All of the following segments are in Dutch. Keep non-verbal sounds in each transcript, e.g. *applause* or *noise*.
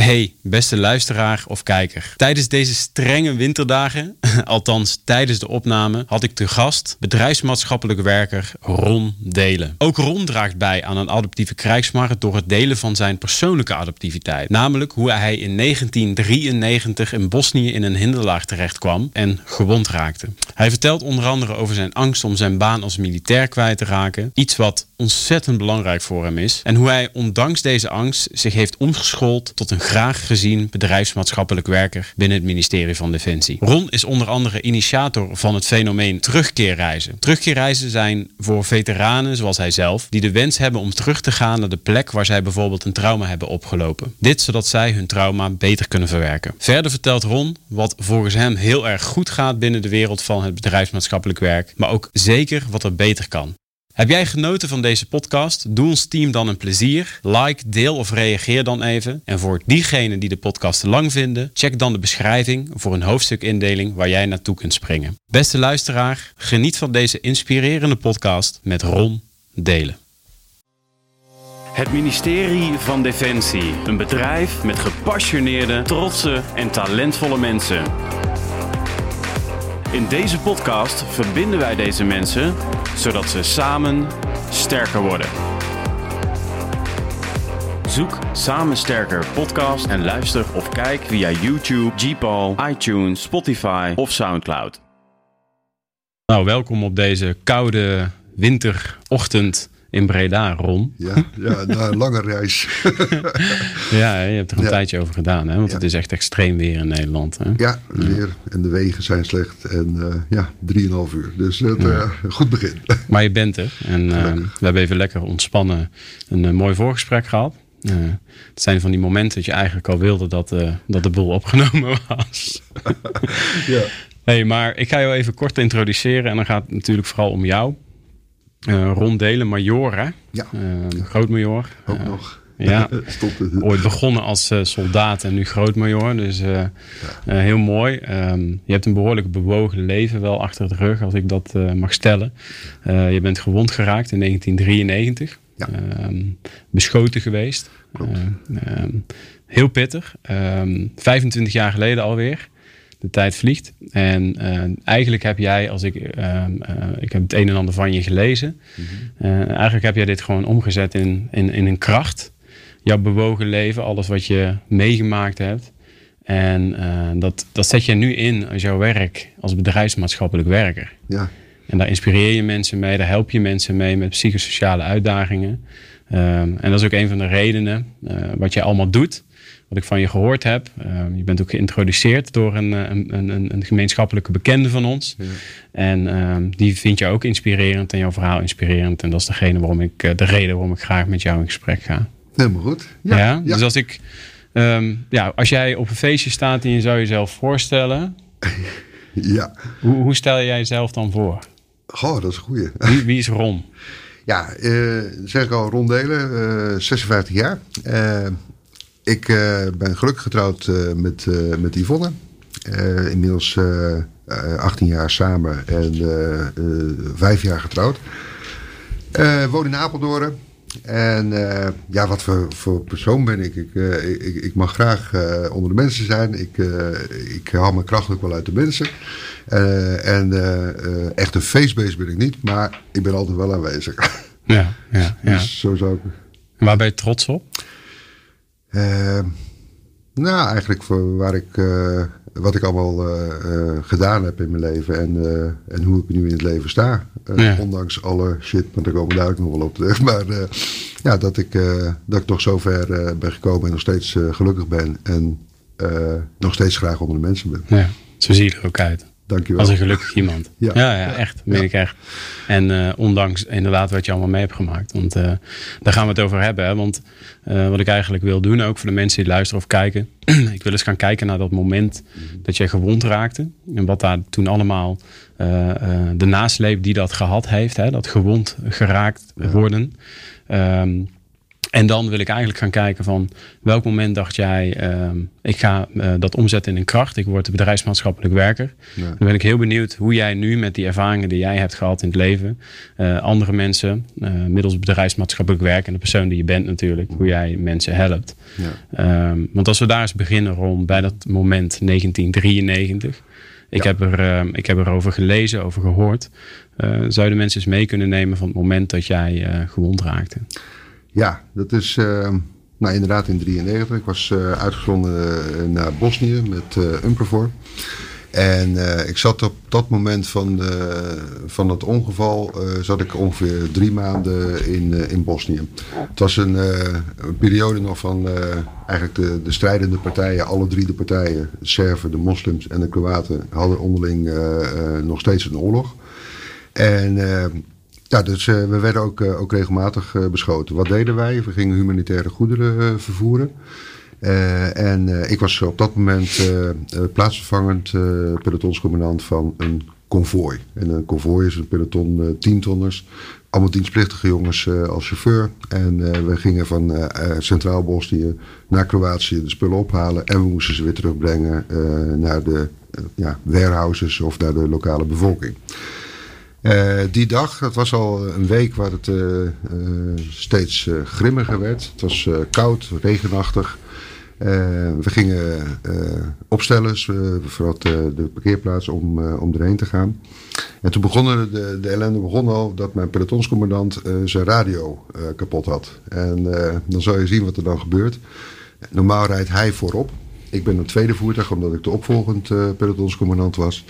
Hey, beste luisteraar of kijker. Tijdens deze strenge winterdagen, *laughs* althans tijdens de opname, had ik te gast bedrijfsmaatschappelijk werker Ron Delen. Ook Ron draagt bij aan een adoptieve krijgsmacht door het delen van zijn persoonlijke adoptiviteit. Namelijk hoe hij in 1993 in Bosnië in een hinderlaag terecht kwam en gewond raakte. Hij vertelt onder andere over zijn angst om zijn baan als militair kwijt te raken. Iets wat ontzettend belangrijk voor hem is. En hoe hij ondanks deze angst zich heeft omgeschoold tot een graag gezien bedrijfsmaatschappelijk werker binnen het ministerie van Defensie. Ron is onder andere initiator van het fenomeen terugkeerreizen. Terugkeerreizen zijn voor veteranen zoals hij zelf die de wens hebben om terug te gaan naar de plek waar zij bijvoorbeeld een trauma hebben opgelopen. Dit zodat zij hun trauma beter kunnen verwerken. Verder vertelt Ron wat volgens hem heel erg goed gaat binnen de wereld van het bedrijfsmaatschappelijk werk, maar ook zeker wat er beter kan. Heb jij genoten van deze podcast? Doe ons team dan een plezier. Like, deel of reageer dan even. En voor diegenen die de podcast te lang vinden, check dan de beschrijving voor een hoofdstukindeling waar jij naartoe kunt springen. Beste luisteraar, geniet van deze inspirerende podcast met Ron Delen. Het ministerie van Defensie. Een bedrijf met gepassioneerde, trotse en talentvolle mensen. In deze podcast verbinden wij deze mensen zodat ze samen sterker worden. Zoek Samen Sterker podcast en luister of kijk via YouTube, Gpal, iTunes, Spotify of Soundcloud. Nou, welkom op deze koude winterochtend in Breda, Ron. Ja, ja na een lange reis. *laughs* ja, je hebt er een tijdje over gedaan, hè? want het is echt extreem weer in Nederland. Hè? Ja, weer. En de wegen zijn slecht. En uh, ja, drieënhalf uur. Dus het, uh, goed begin. *laughs* Maar je bent er. En uh, we hebben even lekker ontspannen een mooi voorgesprek gehad. het zijn van die momenten dat je eigenlijk al wilde dat, dat de boel *laughs* opgenomen was. ja. Hey, maar ik ga jou even kort introduceren. En dan gaat het natuurlijk vooral om jou. Uh, Ron Delen, major hè? Ja. Uh, grootmajor. Ook uh, nog. Ja, *laughs* ooit begonnen als soldaat en nu grootmajor. Dus ja. heel mooi. Um, je hebt een behoorlijk bewogen leven wel achter de rug, als ik dat mag stellen. je bent gewond geraakt in 1993. Ja. Um, beschoten geweest. Um, heel pittig. 25 jaar geleden alweer de tijd vliegt. En uh, eigenlijk heb jij, als ik, uh, uh, ik heb het een en ander van je gelezen. Mm -hmm. eigenlijk heb jij dit gewoon omgezet in, in, in een kracht. Jouw bewogen leven, alles wat je meegemaakt hebt. En dat, dat zet je nu in als jouw werk als bedrijfsmaatschappelijk werker. Ja. En daar inspireer je mensen mee, daar help je mensen mee met psychosociale uitdagingen. Um, en dat is ook een van de redenen wat je allemaal doet wat ik van je gehoord heb. Uh, je bent ook geïntroduceerd door een, een, een, een gemeenschappelijke bekende van ons. Ja. En uh, die vind je ook inspirerend en jouw verhaal inspirerend. En dat is degene waarom ik, uh, de reden waarom ik graag met jou in gesprek ga. Helemaal goed. Ja, ja? Dus als ik, um, ja, als jij op een feestje staat en je zou jezelf voorstellen. *laughs* ja. Hoe, hoe stel jij jezelf dan voor? Goh, dat is een goeie. Wie, wie is Ron? *laughs* Ja, zeg ik al, Ron Delen, 56 jaar. Ik uh, ben gelukkig getrouwd uh, met, uh, met Yvonne. inmiddels 18 jaar samen en vijf jaar getrouwd. woon in Apeldoorn. En ja, wat voor, voor persoon ben ik? Ik, ik, ik mag graag onder de mensen zijn. Ik, ik haal mijn kracht ook wel uit de mensen. en echt een feestbeest ben ik niet, maar ik ben altijd wel aanwezig. Ja, ja, *laughs* ja. Dus zo zou ik... En waar ben je trots op? Uh, nou, eigenlijk voor waar ik, uh, wat ik allemaal uh, gedaan heb in mijn leven en, en hoe ik nu in het leven sta. Ja. Ondanks alle shit, maar daar komen we ook nog wel op terug. *laughs* Maar ja, dat ik, dat ik toch zover ben gekomen en nog steeds gelukkig ben en nog steeds graag onder de mensen ben. Ja, zo zie je er ook uit. Dankjewel. Als een gelukkig *laughs* iemand. Ja, ja, ja echt. meen ik echt. En uh, ondanks inderdaad wat je allemaal mee hebt gemaakt. Want uh, daar gaan we het over hebben. Hè? Want uh, wat ik eigenlijk wil doen, ook voor de mensen die luisteren of kijken. *clears throat* ik wil eens gaan kijken naar dat moment dat jij gewond raakte. En wat daar toen allemaal de nasleep die dat gehad heeft. Hè? Dat gewond geraakt worden. Um, En dan wil ik eigenlijk gaan kijken van welk moment dacht jij, ehm, ik ga uh, dat omzetten in een kracht. Ik word bedrijfsmaatschappelijk werker. Dan ben ik heel benieuwd hoe jij nu met die ervaringen die jij hebt gehad in het leven, uh, andere mensen, uh, middels bedrijfsmaatschappelijk werk en de persoon die je bent natuurlijk, hoe jij mensen helpt. Ja. Um, want als we daar eens beginnen rond bij dat moment 1993. Ik, heb er, uh, ik heb erover gelezen, over gehoord. zou je de mensen eens mee kunnen nemen van het moment dat jij gewond raakte? Ja, dat is uh, nou, inderdaad in 93. Ik was uh, uitgezonden uh, naar Bosnië met uh, Umpervor. En ik zat op dat moment van, de, van het ongeval, zat ik ongeveer drie maanden in, in Bosnië. Het was een, een periode nog van eigenlijk de, de strijdende partijen, alle drie de partijen, de Serven, de moslims en de Kroaten, hadden onderling nog steeds een oorlog. En ja, dus uh, we werden ook, uh, ook regelmatig uh, beschoten. Wat deden wij? We gingen humanitaire goederen vervoeren. en ik was op dat moment plaatsvervangend pelotonscommandant van een konvooi. En een konvooi is een peloton tientonners. Allemaal dienstplichtige jongens als chauffeur. En we gingen van Centraal Bosnië naar Kroatië de spullen ophalen. En we moesten ze weer terugbrengen naar de ja, warehouses of naar de lokale bevolking. Uh, die dag, dat was al een week waar het uh, uh, steeds grimmiger werd. Het was koud, regenachtig. we gingen opstellen, vooral de parkeerplaats, om, om erheen te gaan. En toen begonnen de, de ellende begon al dat mijn pelotonscommandant zijn radio kapot had. En dan zal je zien wat er dan gebeurt. Normaal rijdt hij voorop. Ik ben een tweede voertuig, omdat ik de opvolgend pelotonscommandant was.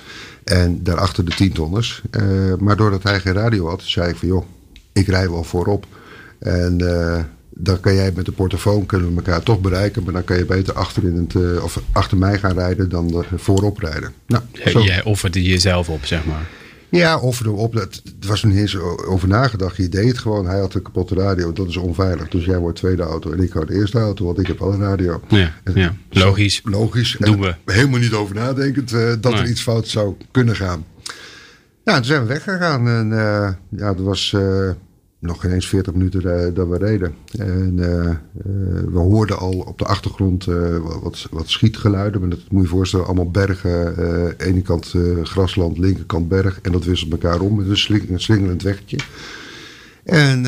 En daarachter de tientonners. Uh, maar doordat hij geen radio had, zei ik van joh, ik rij wel voorop. En uh, dan kan jij met de portofoon kunnen we elkaar toch bereiken. Maar dan kan je beter achter, in het, uh, of achter mij gaan rijden dan voorop rijden. Nou, Jij offerde jezelf op, zeg maar. Ja, offerde op. Er was er niet eens over nagedacht. Je deed het gewoon. Hij had een kapotte radio. Dat is onveilig. Dus jij wordt tweede auto en ik hou de eerste auto. Want ik heb al een radio. Ja, ja. logisch. logisch. Doen we. Helemaal niet over nadenkend uh, dat er iets fout zou kunnen gaan. Ja, toen zijn we weggegaan. En uh, ja, dat was... Uh, nog geen eens 40 minuten dat we reden. En uh, uh, we hoorden al op de achtergrond wat, wat schietgeluiden. Maar dat moet je voorstellen, allemaal bergen. ene kant grasland, linkerkant berg. En dat wisselt elkaar om met een, sling, een slingerend wegje. En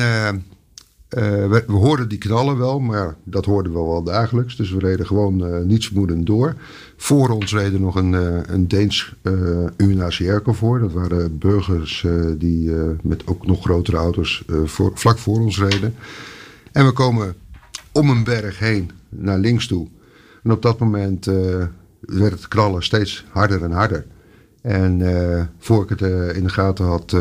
we, we, hoorden die knallen wel, maar dat hoorden we wel dagelijks. Dus we reden gewoon nietsvermoedend door. Voor ons reden nog een, uh, een Deens uh, eh, UNHCR voor. Dat waren burgers uh, die met ook nog grotere auto's vlak voor ons reden. En we komen om een berg heen naar links toe. En op dat moment werd het knallen steeds harder en harder. En voor ik het in de gaten had,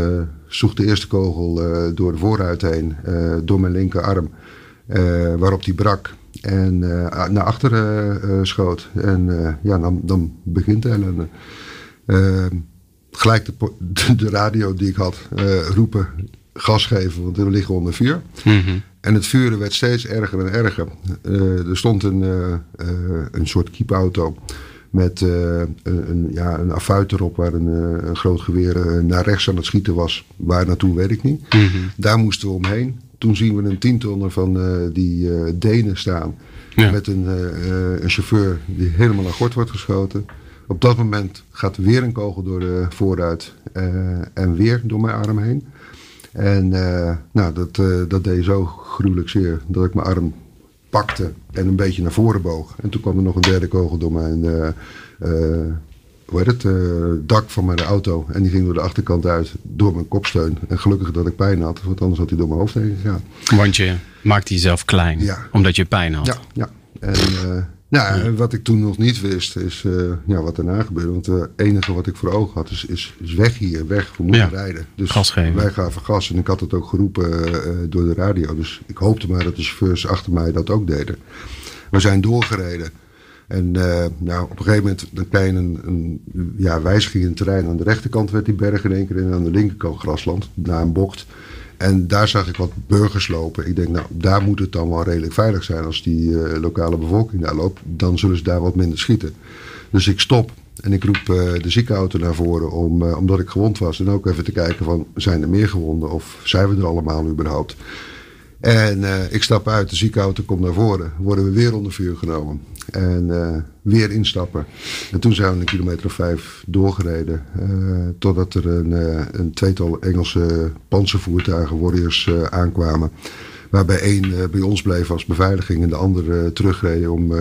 sloeg de eerste kogel door de vooruit heen, door mijn linkerarm, waarop die brak en naar achteren schoot. En ja, dan, dan begint de ellende. gelijk *laughs* de, de, radio die ik had roepen, gas geven, want we liggen onder vuur. Mm -hmm. En het vuren werd steeds erger en erger. er stond een, een soort kiepauto met een, ja, een erop waar een, een groot geweer naar rechts aan het schieten was. Waar naartoe weet ik niet. Mm -hmm. Daar moesten we omheen. Toen zien we een tientonner van uh, die uh, Denen staan. Ja. Met een, een, chauffeur die helemaal naar gort wordt geschoten. Op dat moment gaat weer een kogel door de vooruit. en weer door mijn arm heen. En nou, dat, dat deed zo gruwelijk zeer dat ik mijn arm pakte en een beetje naar voren boog. En toen kwam er nog een derde kogel door mijn hoe heet het, uh, dak van mijn auto. En die ging door de achterkant uit, door mijn kopsteun. En gelukkig dat ik pijn had, want anders had hij door mijn hoofd heen gegaan. Want je maakte jezelf klein, ja. omdat je pijn had. Ja, ja. En nou, ja. wat ik toen nog niet wist, is uh, ja, wat daarna gebeurde. Want het enige wat ik voor ogen had, is, is, is weg hier, weg, we moeten ja. rijden. Dus gas geven. wij gaven gas. En ik had het ook geroepen door de radio. Dus ik hoopte maar dat de chauffeurs achter mij dat ook deden. We zijn doorgereden. En nou, op een gegeven moment dan krijg je een, een ja, wijziging in het terrein. Aan de rechterkant werd die berg in één keer en aan de linkerkant grasland, na een bocht. En daar zag ik wat burgers lopen. Ik denk, nou, daar moet het dan wel redelijk veilig zijn. Als die uh, lokale bevolking daar loopt, dan zullen ze daar wat minder schieten. Dus ik stop en ik roep uh, de ziekenauto naar voren, om, omdat ik gewond was. En ook even te kijken van, zijn er meer gewonden of zijn we er allemaal überhaupt? En ik stap uit, de ziekenauto komt naar voren. Worden we weer onder vuur genomen. En weer instappen. En toen zijn we een kilometer of vijf doorgereden. totdat er een, een tweetal Engelse panzervoertuigen, warriors, aankwamen. Waarbij één bij ons bleef als beveiliging en de andere terugreden om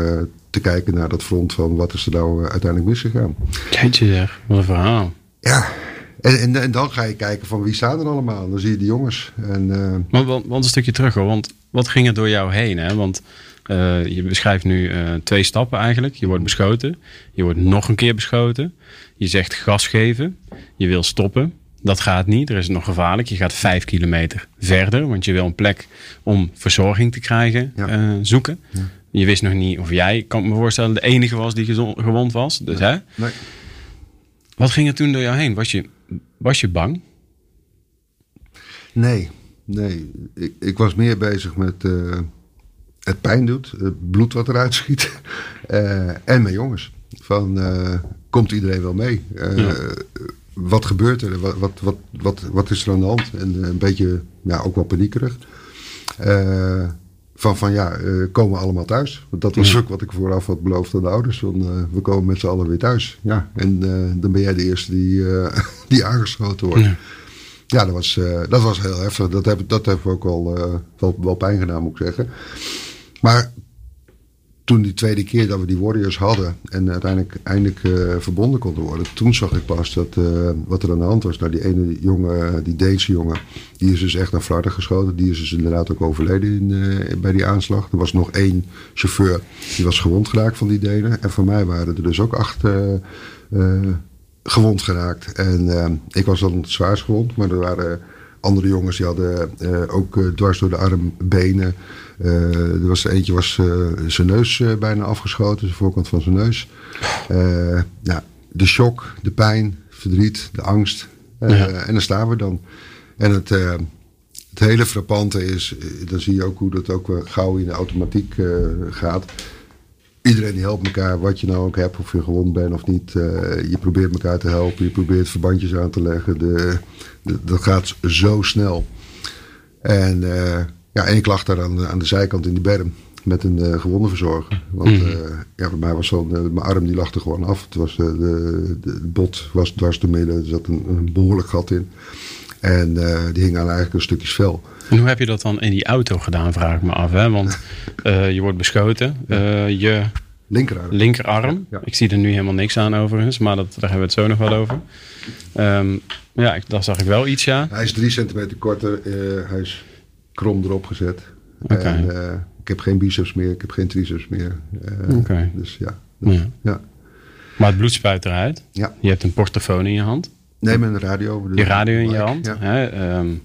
te kijken naar dat front van wat is er nou uiteindelijk misgegaan. je zeg, wat een verhaal. Ja, en, en, en, dan ga je kijken van wie staan er allemaal. Dan zie je de jongens. En, uh... want, want, een stukje terug hoor, want wat ging er door jou heen? Hè? Want uh, je beschrijft nu uh, twee stappen eigenlijk. Je wordt beschoten, je wordt nog een keer beschoten. Je zegt gas geven, je wil stoppen. Dat gaat niet, er is nog gevaarlijk. Je gaat vijf kilometer verder, want je wil een plek om verzorging te krijgen ja. zoeken. Ja. Je wist nog niet of jij, kan me voorstellen, de enige was die gewond was. Dus, hè? Nee. Wat ging er toen door jou heen? Was je, was je bang? Nee, nee. Ik, ik was meer bezig met uh, het pijn doet, het bloed wat eruit schiet. Uh, *laughs* en mijn jongens. Van, uh, komt iedereen wel mee? Wat gebeurt er? Wat, wat, wat, wat, wat is er aan de hand? En een beetje, ja, ook wel paniekerig van, van ja, uh, komen allemaal thuis. Want dat was ook wat ik vooraf had beloofd aan de ouders. Van, uh, we komen met z'n allen weer thuis. Ja, en uh, dan ben jij de eerste die, *laughs* die aangeschoten wordt. Ja, ja dat, was, dat was heel heftig. Dat heb, dat heeft ook wel, wel, wel pijn gedaan, moet ik zeggen. Maar toen die tweede keer dat we die Warriors hadden en uiteindelijk eindelijk uh, verbonden konden worden, toen zag ik pas dat, uh, wat er aan de hand was. Nou, die ene jongen, die Deense jongen, die is dus echt naar Flarden geschoten. Die is dus inderdaad ook overleden uh, bij die aanslag. Er was nog één chauffeur, die was gewond geraakt van die Denen. En voor mij waren er dus ook acht gewond geraakt. En ik was dan zwaarst gewond, maar er waren andere jongens die hadden ook dwars door de arm, benen. Uh, er was eentje was zijn neus bijna afgeschoten, de voorkant van zijn neus. nou, de shock, de pijn, verdriet, de angst. Ja. En dan staan we dan. En het, het hele frappante is, dan zie je ook hoe dat ook gauw in de automatiek gaat. Iedereen die helpt elkaar, wat je nou ook hebt, of je gewond bent of niet. je probeert elkaar te helpen, je probeert verbandjes aan te leggen. De, de, dat gaat zo snel. En ja, en ik lag daar aan, aan de zijkant in de berm met een uh, gewonde verzorger. Want uh, ja, bij mij was zo, uh, mijn arm die lag er gewoon af. Het, was, de, de, bot was dwars door midden, er zat een, een behoorlijk gat in. En die hing aan eigenlijk een stukje vel. En hoe heb je dat dan in die auto gedaan, vraag ik me af. Hè? Want je wordt beschoten. je linkerarm. linkerarm. Ja, Ik zie er nu helemaal niks aan overigens, maar dat, daar hebben we het zo nog wel over. Um, ja, daar zag ik wel iets, ja. Hij is drie centimeter korter. hij is krom erop gezet. En, ik heb geen biceps meer, ik heb geen triceps meer. Okay. Dus ja, dus, ja. ja. Maar het bloed spuit eruit. Ja. Je hebt een portofoon in je hand. Nee, met een radio. Je radio in je hand. Ja. Hè? Um,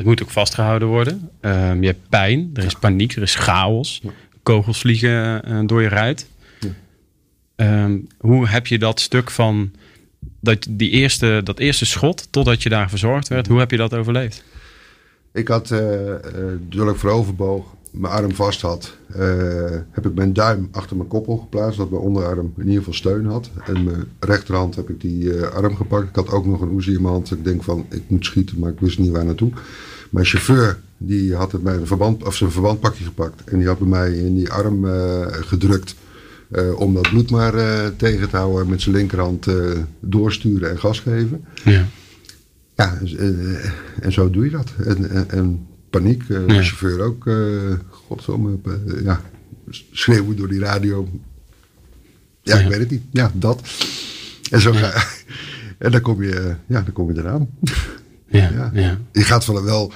het moet ook vastgehouden worden. Um, je hebt pijn, er is paniek, er is chaos. Kogels vliegen uh, door je ruit. Um, hoe heb je dat stuk van dat, die eerste, dat eerste schot totdat je daar verzorgd werd, hoe heb je dat overleefd? Ik had, uh, uh, vooroverboog, mijn arm vast had, uh, heb ik mijn duim achter mijn koppel geplaatst, dat mijn onderarm in ieder geval steun had. En mijn rechterhand heb ik die uh, arm gepakt. Ik had ook nog een oezie in mijn hand. Ik denk van, ik moet schieten, maar ik wist niet waar naartoe. Mijn chauffeur, die had het mijn verband, of zijn verbandpakje gepakt. En die had bij mij in die arm gedrukt. om dat bloed maar tegen te houden. Met zijn linkerhand doorsturen en gas geven. Ja. Ja, en, en, zo doe je dat. En, en, paniek. Uh, de chauffeur ook. Uh, ja, schreeuwen door die radio. Ja, ik weet het niet. Ja, dat. En zo ga *laughs* En dan kom je, ja, dan kom je eraan. *laughs* Ja, ja. Je gaat van wel.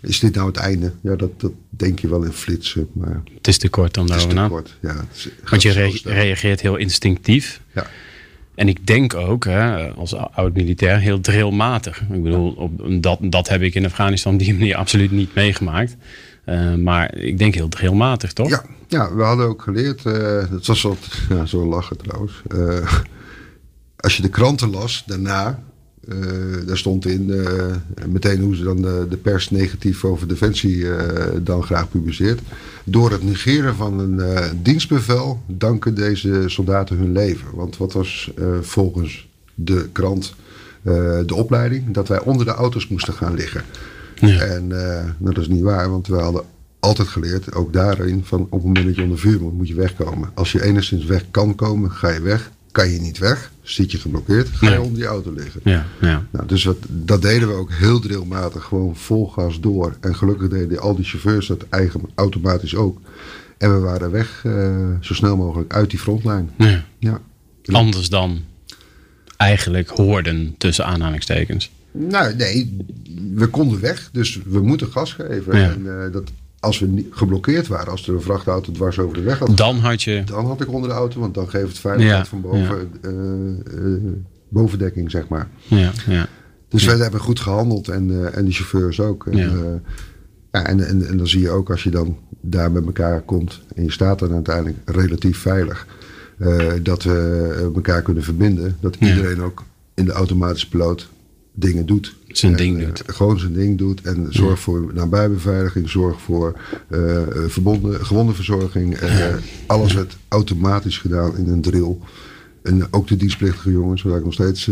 Is dit nou het einde? Ja, dat, dat denk je wel in flitsen. Maar het is te kort om daarover na. Ja, Want je reageert heel instinctief. Ja. En ik denk ook, hè, als oud-militair, heel drillmatig. Ik bedoel, op, dat, dat heb ik in Afghanistan die manier absoluut niet meegemaakt. Uh, maar ik denk heel drillmatig, toch? Ja, ja we hadden ook geleerd, uh, dat was wat, ja, zo lachen trouwens. Uh, als je de kranten las daarna, uh, daar stond in uh, meteen hoe ze dan de, de, pers negatief over Defensie uh, dan graag publiceert. Door het negeren van een dienstbevel danken deze soldaten hun leven. Want wat was volgens de krant de opleiding? Dat wij onder de auto's moesten gaan liggen. Ja. En nou, dat is niet waar, want we hadden altijd geleerd, ook daarin, van op het moment dat je onder vuur moet, moet je wegkomen. Als je enigszins weg kan komen, ga je weg. Kan je niet weg, zit je geblokkeerd, ga je Nee. onder die auto liggen. Ja, ja. Nou, dus wat, dat deden we ook heel drillmatig, gewoon vol gas door. En gelukkig deden al die chauffeurs dat eigen, automatisch ook. En we waren weg eh, zo snel mogelijk uit die frontlijn. ja. Ja. Anders dan eigenlijk hoorden tussen aanhalingstekens. Nou, nee, we konden weg, dus we moeten gas geven. Ja. En eh, dat, als we geblokkeerd waren, als er een vrachtauto dwars over de weg had, Dan had je. dan had ik onder de auto, want dan geeft het veiligheid Ja, van boven, eh, eh, bovendekking, zeg maar. Ja, ja. Dus wij hebben goed gehandeld en, eh, en de chauffeurs ook. En, Ja. ja, en, en, en dan zie je ook als je dan daar met elkaar komt en je staat dan uiteindelijk relatief veilig, dat we elkaar kunnen verbinden. Dat iedereen ook in de automatische piloot dingen doet. Zijn ding eh, doet. gewoon zijn ding doet en zorg voor nabijbeveiliging, zorg voor eh, verbonden, gewondenverzorging. Eh, alles werd automatisch gedaan in een drill. En ook de dienstplichtige jongens, waar ik nog steeds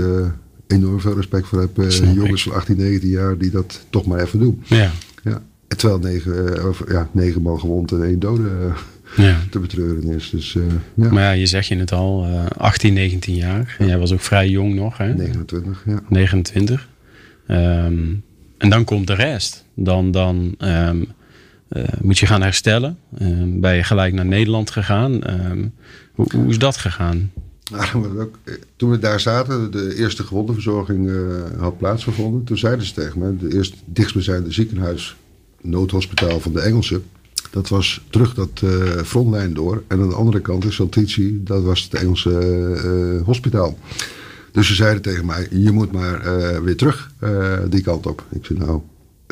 enorm veel respect voor heb. jongens van 18, 19 jaar die dat toch maar even doen. Ja, Ja. Terwijl negen, of, ja, negen man gewond en één dode ja. te betreuren is. Dus eh, ja, Maar ja, je zegt je het al, eh 18, 19 jaar. En jij was ook vrij jong nog, hè? 29, ja. 29. Ehm, en dan komt de rest. Dan, dan ehm, eh, moet je gaan herstellen. Ehm, ben je gelijk naar Nederland gegaan. Hoe, hoe is dat gegaan? Eh, toen we daar zaten, de eerste gewondenverzorging eh, had plaatsgevonden. Toen zeiden ze tegen me, de eerst dichtstbijzijnde ziekenhuis, noodhospitaal van de Engelsen. Dat was terug dat eh, frontlijn door. En aan de andere kant is Santici, dat was het Engelse eh, hospitaal. Dus ze zeiden tegen mij, je moet maar eh, weer terug eh, die kant op. Ik zei nou,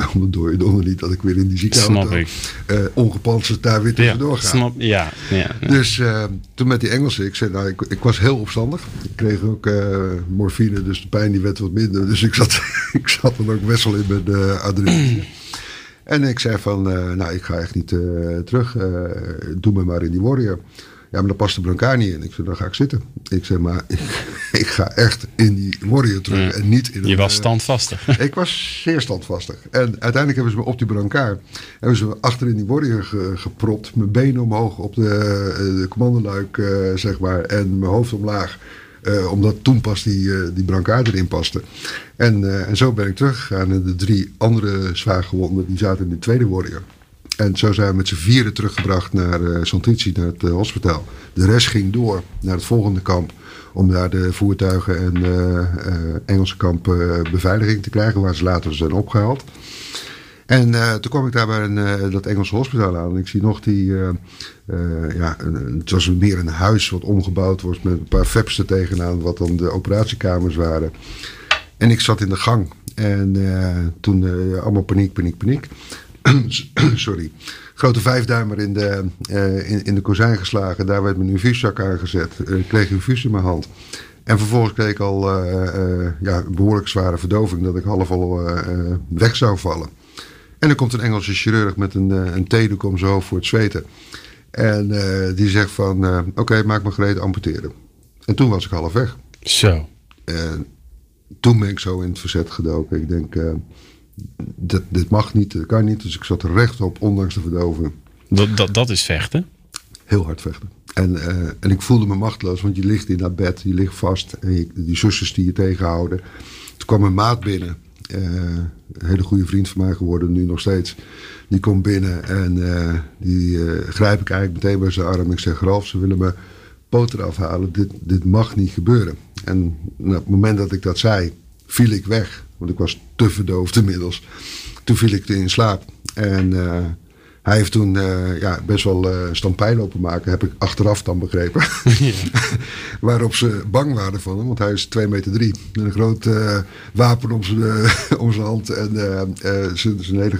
*laughs* om het je donder niet dat ik weer in die ziekenhuis eh ongepantserd daar weer tussendoor ga. snap, ja, ja. ja. Dus eh, toen met die Engelsen, ik zei, nou, ik, ik was heel opstandig. Ik kreeg ook eh, morfine, dus de pijn die werd wat minder. Dus ik zat, *laughs* ik zat dan ook best wel in mijn eh adrenaline. En ik zei van, eh, nou, ik ga echt niet eh, terug. eh, doe me maar in die Warrior. Ja, maar daar past de niet in. Ik zei, dan ga ik zitten. Ik zei, maar ik, *laughs* ik ga echt in die Warrior terug Ja. en niet in je een, was eh, standvastig. *laughs* ik was zeer standvastig. En uiteindelijk hebben ze me op die brancard... hebben ze me achter in die warrior ge- gepropt. Mijn benen omhoog op de, de commandeluik, eh, zeg maar. En mijn hoofd omlaag. Eh, omdat toen pas die, eh, die brancard erin paste. En, eh, en zo ben ik teruggegaan. En de drie andere zwaargewonden... die zaten in de tweede warrior. En zo zijn we met z'n vieren teruggebracht naar Santici, naar het hospitaal. De rest ging door naar het volgende kamp. Om daar de voertuigen en Engelse kamp beveiliging te krijgen, waar ze later zijn opgehaald. En toen kwam ik daar bij dat Engelse hospitaal aan. En ik zie nog die, eh, ja, het was meer een huis wat omgebouwd wordt met een paar veps er tegenaan, wat dan de operatiekamers waren. En ik zat in de gang. En eh, toen eh, allemaal paniek, paniek, paniek. *clears throat* Sorry. Grote vijfduimer in de, in, in de kozijn geslagen. Daar werd mijn infuuszak aangezet. Ik kreeg een infuus in mijn hand. En vervolgens kreeg ik al ja, behoorlijk zware verdoving. Dat ik half al weg zou vallen. En dan komt een Engelse chirurg met een, een theedoek om zijn hoofd voor het zweten. En eh, die zegt van, eh, oké, maak me gereed, amputeren. En toen was ik half weg. Zo. En toen ben ik zo in het verzet gedoken. Ik denk, eh, dit, dit mag niet, dit kan niet. Dus ik zat er rechtop, ondanks de verdoving. Dat, dat, dat is vechten. Heel hard vechten. En, en ik voelde me machteloos, want je ligt in dat bed, je ligt vast. En je- die zusters die je tegenhouden. Toen kwam een maat binnen. Eh, een hele goede vriend van mij geworden, nu nog steeds. Die komt binnen en eh, die eh, grijp ik eigenlijk meteen bij zijn arm. Ik zeg, Ralf, ze willen me poot eraf halen. Dit, dit mag niet gebeuren. En op het moment dat ik dat zei, viel ik weg. Want ik was te verdoofd inmiddels. Toen viel ik in slaap. En eh, hij heeft toen eh, ja, best wel eh stampij lopen maken, heb ik achteraf dan begrepen. *laughs* *laughs* Waarop ze bang waren van hem, want hij is 2 meter drie. Met een groot eh, wapen om zijn, *laughs* om zijn hand. En zijn, zijn hele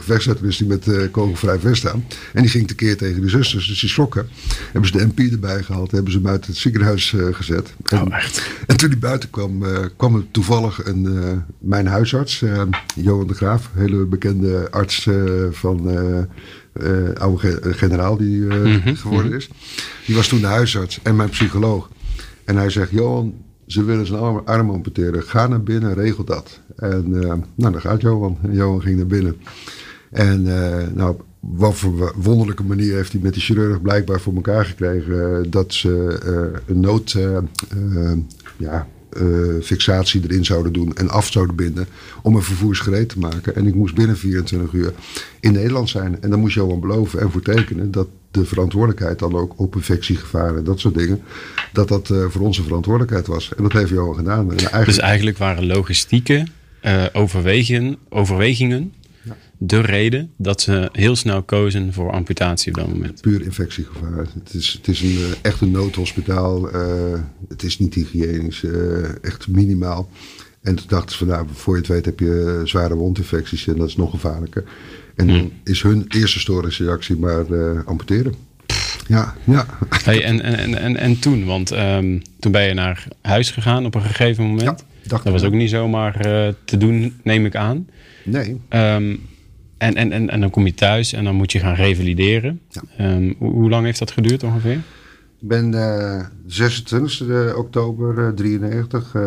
die met kogelvrij vest aan. En die ging tekeer tegen de zusters, dus die schrokken. Hebben ze de MP erbij gehaald, hebben ze hem uit het ziekenhuis gezet. En, Oh, echt? en toen hij buiten kwam, kwam er toevallig een, mijn huisarts, Johan de Graaf, hele bekende arts van eh, eh, oude ge- generaal die eh, Mhm, geworden is. Die was toen de huisarts en mijn psycholoog. En hij zegt, Johan, ze willen zijn arm, arm amputeren. Ga naar binnen, regel dat. En eh, nou, dan gaat Johan. En Johan ging naar binnen. En eh, nou, wat voor wonderlijke manier heeft hij met die chirurg blijkbaar voor elkaar gekregen dat ze een nood, ja, fixatie erin zouden doen en af zouden binden om een vervoersgereed te maken. En ik moest binnen 24 uur in Nederland zijn. En dan moest Johan beloven en voor tekenen dat de verantwoordelijkheid dan ook op infectiegevaren en dat soort dingen, dat dat uh, voor onze verantwoordelijkheid was. En dat heeft Johan gedaan. En eigenlijk... Dus eigenlijk waren logistieke uh, overwegen, overwegingen. De reden dat ze heel snel kozen voor amputatie op dat moment. Puur infectiegevaar. Het is, het is een, uh, echt een noodhospitaal. het is niet hygiënisch, echt minimaal. En toen dachten ze van nou, voor je het weet heb je zware wondinfecties en dat is nog gevaarlijker. En dan hmm. is hun eerste storingrejactie maar uh, amputeren. Ja, ja. Hey, en, en, en, en toen? Want um, toen ben je naar huis gegaan op een gegeven moment. Ja, dat was ook niet zomaar uh, te doen, neem ik aan. Nee. Um, en, en, en, en dan kom je thuis en dan moet je gaan revalideren. Ja. Um, hoe, hoe lang heeft dat geduurd ongeveer? Ik ben uh, 26 oktober 93, uh,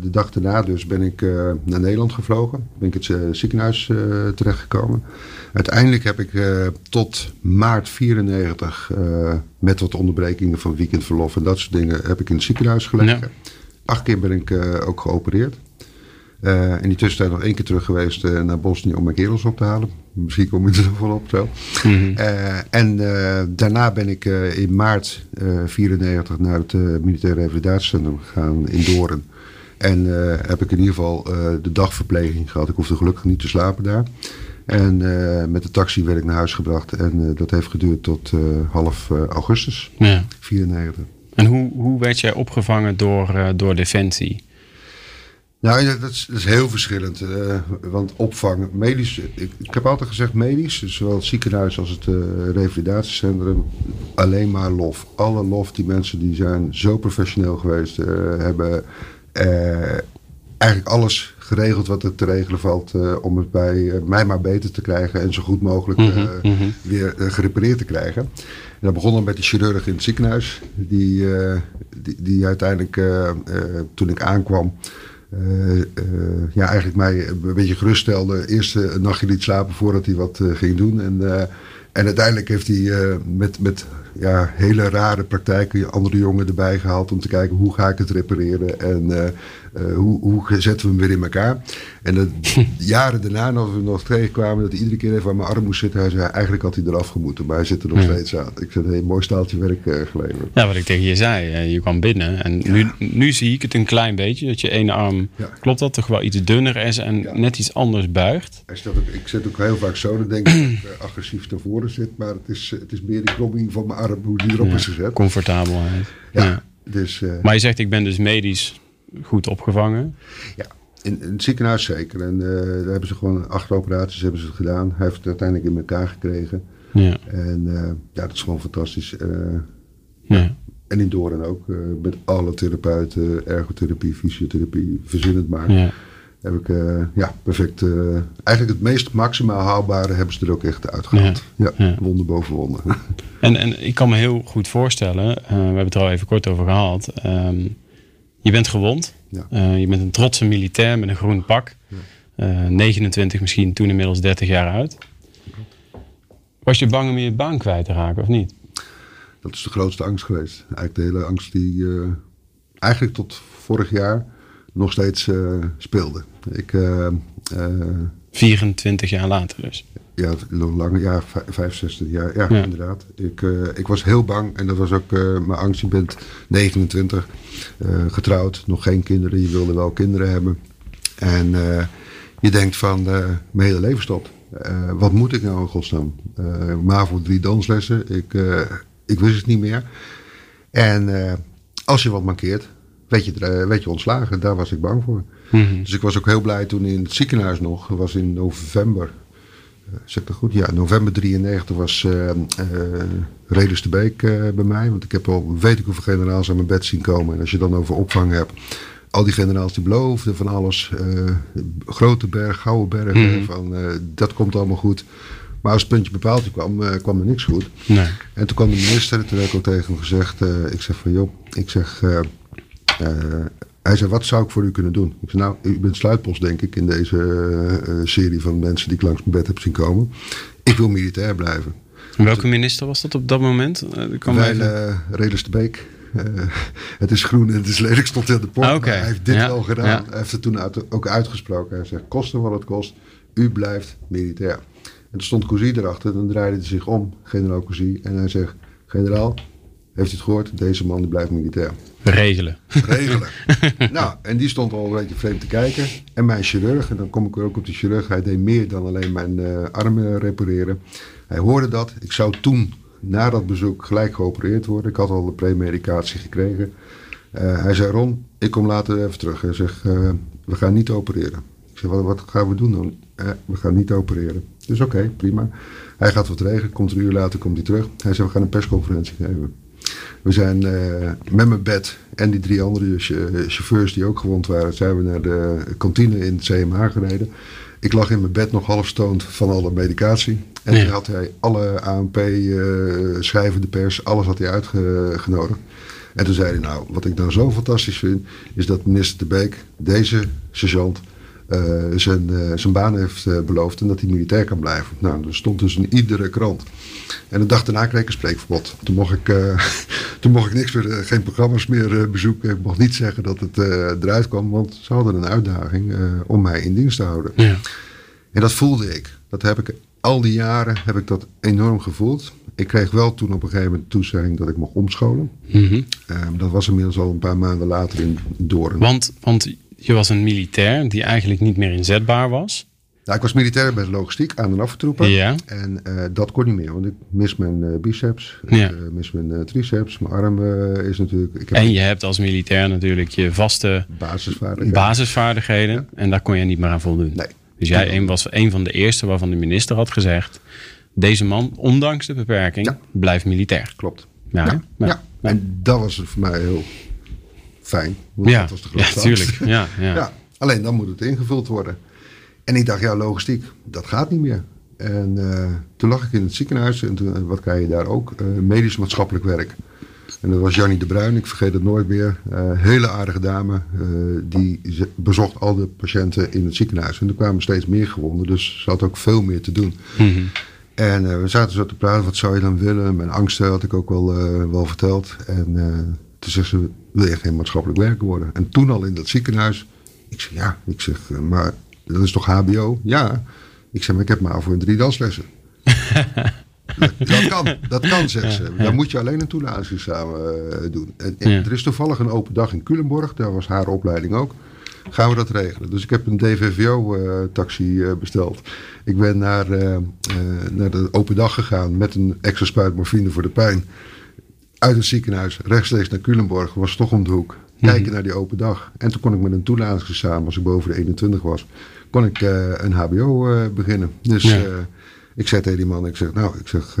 de dag daarna dus, ben ik uh, naar Nederland gevlogen. Ben ik het ziekenhuis terechtgekomen. Uiteindelijk heb ik tot maart 94, met wat onderbrekingen van weekendverlof en dat soort dingen, heb ik in het ziekenhuis gelegen. Ja. Acht keer ben ik ook geopereerd. Uh, in die tussentijd nog één keer terug geweest uh, naar Bosnië om mijn kerels op te halen. Misschien kom ik *laughs* er nog wel op zo. Mm -hmm. uh, en daarna ben ik in maart 94 naar het militaire revalidatiecentrum gegaan in Doorn. En heb ik in ieder geval de dagverpleging gehad. Ik hoefde gelukkig niet te slapen daar. En met de taxi werd ik naar huis gebracht. En dat heeft geduurd tot half augustus ja. 94. En hoe, hoe werd jij opgevangen door, door Defensie? Nou, dat is, dat is heel verschillend. Uh, want opvang, medisch, ik, ik, heb altijd gezegd medisch, dus zowel het ziekenhuis als het uh, revalidatiecentrum, alleen maar lof. Alle lof, die mensen die zijn zo professioneel geweest, uh, hebben eigenlijk alles geregeld wat er te regelen valt om het bij mij maar beter te krijgen en zo goed mogelijk mm -hmm. weer gerepareerd te krijgen. En dat begon dan met de chirurg in het ziekenhuis, die, die, die uiteindelijk toen ik aankwam, ja, eigenlijk mij een beetje geruststelde. Eerst een nachtje liet slapen voordat hij wat ging doen. En, en uiteindelijk heeft hij met, met ja, hele rare praktijken andere jongen erbij gehaald om te kijken hoe ga ik het repareren en uh, hoe, hoe zetten we hem weer in elkaar. En de *laughs* jaren daarna, als we nog tegenkwamen, dat hij iedere keer even aan mijn arm moest zitten. Hij zei, eigenlijk had hij eraf gemoeten, maar hij zit er nog steeds aan. Ik zei, hey, mooi staaltje werk uh, geleverd. Ja, wat ik tegen je zei, je kwam binnen. En nu, nu zie ik het een klein beetje, dat je ene arm, klopt dat, toch wel iets dunner is en net iets anders buigt. Hij staat ook, ik zit ook heel vaak zo, dan denk ik dat ik agressief naar voren zit. Maar het is, het is meer die klomming van mijn arm, hoe die erop is gezet. Comfortabelheid. Ja. Dus, maar je zegt, ik ben dus medisch goed opgevangen? Ja, in, in, het ziekenhuis zeker. En uh, daar hebben ze gewoon acht operaties hebben ze gedaan. Hij heeft het uiteindelijk in elkaar gekregen. Ja. En uh, ja, dat is gewoon fantastisch. Uh, ja. En in Doorn ook. met alle therapeuten, ergotherapie, fysiotherapie, verzinnend maken. Ja. Heb ik ja, perfect. eigenlijk het meest maximaal haalbare hebben ze er ook echt uitgehaald. Ja, ja, wonder boven wonder. *laughs* En, en ik kan me heel goed voorstellen, we hebben het er al even kort over gehad. Um, je bent gewond. Ja. Uh, je bent een trotse militair met een groen pak. Ja. Uh, 29, misschien toen inmiddels 30 jaar uit. Was je bang om je baan kwijt te raken of niet? Dat is de grootste angst geweest. Eigenlijk de hele angst die uh, eigenlijk tot vorig jaar nog steeds speelde. Ik, 24 jaar later dus. Ja, nog langer, ja, 65 jaar. Ja, ja. inderdaad. Ik, uh, ik was heel bang en dat was ook uh, mijn angst. Je bent 29, uh, getrouwd, nog geen kinderen. Je wilde wel kinderen hebben. En je denkt van, mijn hele leven stopt. wat moet ik nou in godsnaam? maar voor drie danslessen. Ik, ik wist het niet meer. En als je wat mankeert, weet je, weet je ontslagen. Daar was ik bang voor. Mm -hmm. Dus ik was ook heel blij toen in het ziekenhuis nog. was in november eh, zeg ik dat goed? Ja, november 93 was uh, uh, Redus de Beek uh, bij mij. Want ik heb al weet ik hoeveel generaals aan mijn bed zien komen. En als je dan over opvang hebt. Al die generaals die beloofden van alles. grote berg, gouden bergen. Mm. Van, dat komt allemaal goed. Maar als het puntje bepaald kwam, kwam er niks goed. Nee. En toen kwam de minister. En toen heb ik ook tegen hem gezegd. ik zeg van joh, ik zeg... Hij zei, wat zou ik voor u kunnen doen? Ik zei, nou, u bent sluitpost denk ik in deze uh, serie van mensen die ik langs mijn bed heb zien komen. ik wil militair blijven. En welke minister was dat op dat moment? Uh, Wij, uh, Reders de Beek. Uh, het is groen en het is lelijk, stond in de poort. Ah, okay. hij heeft dit ja. wel gedaan. Ja. Hij heeft het toen uit, ook uitgesproken. Hij zegt, kosten wat het kost, u blijft militair. En toen stond Cousy erachter. Dan draaide hij zich om, generaal Cousy. En hij zegt, generaal, heeft u het gehoord? Deze man die blijft militair. Regelen. Regelen. *laughs* nou, en die stond al een beetje vreemd te kijken. En mijn chirurg, en dan kom ik ook op de chirurg. Hij deed meer dan alleen mijn uh, armen repareren. Hij hoorde dat. Ik zou toen, na dat bezoek, gelijk geopereerd worden. Ik had al de premedicatie gekregen. Uh, hij zei, Ron, ik kom later even terug. Hij zegt, uh, we gaan niet opereren. Ik zeg, wat, wat gaan we doen dan? we gaan niet opereren. Dus oké, okay, prima. Hij gaat wat regelen. Komt een uur later, komt hij terug. Hij zei, we gaan een persconferentie geven. We zijn uh, met mijn bed en die drie andere chauffeurs die ook gewond waren, zijn we naar de kantine in het CMH gereden. Ik lag in mijn bed nog half stoned van alle medicatie. En toen had hij alle ANP, uh, schrijvende pers, alles had hij uitgenodigd. En toen zei hij, nou, wat ik dan zo fantastisch vind, is dat minister De Beek, deze sergeant, zijn, uh, zijn baan heeft uh, beloofd en dat hij militair kan blijven. Nou, dat stond dus in iedere krant. En de dag daarna kreeg ik een spreekverbod. Toen mocht ik, *laughs* toen mocht ik niks meer, geen programma's meer bezoeken. Ik mocht niet zeggen dat het eruit kwam, want ze hadden een uitdaging om mij in dienst te houden. Ja. En dat voelde ik. Dat heb ik al die jaren heb ik dat enorm gevoeld. Ik kreeg wel toen op een gegeven moment toezegging dat ik mocht omscholen. Mm -hmm. dat was inmiddels al een paar maanden later in Doorn. Want, want je was een militair die eigenlijk niet meer inzetbaar was. Nou, ik was militair bij de logistiek aan en afgetroepen. Ja. En uh, dat kon niet meer, want ik mis mijn uh, biceps, ja. ik uh, mis mijn triceps, mijn arm is natuurlijk... Ik heb en je hebt als militair natuurlijk je vaste basisvaardigheden, basisvaardigheden ja. en daar kon je niet meer aan voldoen. Nee. Dus jij een, was een van de eerste waarvan de minister had gezegd... deze man, ondanks de beperking, blijft militair. Klopt. Ja. ja. en dat was voor mij heel fijn. Ja, dat was de ja tuurlijk. Ja, *laughs* ja. ja, alleen dan moet het ingevuld worden. En ik dacht, ja, logistiek, dat gaat niet meer. En uh, toen lag ik in het ziekenhuis en toen, wat krijg je daar ook? Uh, medisch maatschappelijk werk. En dat was Jannie de Bruin, ik vergeet het nooit meer. Uh, hele aardige dame, die bezocht al de patiënten in het ziekenhuis. En er kwamen steeds meer gewonden, dus ze had ook veel meer te doen. Mm -hmm. En we zaten zo te praten, wat zou je dan willen? Mijn angsten had ik ook wel, wel verteld. En toen zegt ze, wil je geen maatschappelijk werker worden? En toen al in dat ziekenhuis, ik zeg ja, ik zeg, maar dat is toch HBO? Ja. Ik zeg, maar ik heb maar voor een drie danslessen. dat, *laughs* dat kan, dat kan, zegt ze. Dan moet je alleen een toelatingsexamen uh, doen. En, en Ja. er is toevallig een open dag in Culemborg, daar was haar opleiding ook. Gaan we dat regelen? Dus ik heb een DVVO-taxi eh, besteld. Ik ben naar, eh, eh, naar de open dag gegaan met een extra spuit morfine voor de pijn. Uit het ziekenhuis, rechtstreeks naar Culemborg, was toch om de hoek. Kijken naar die open dag. En toen kon ik met een toelatingsexamen, als ik boven de 21 was, kon ik eh, een HBO eh, beginnen. Dus Ja. eh, ik zei tegen die man, ik zeg, nou, ik zeg,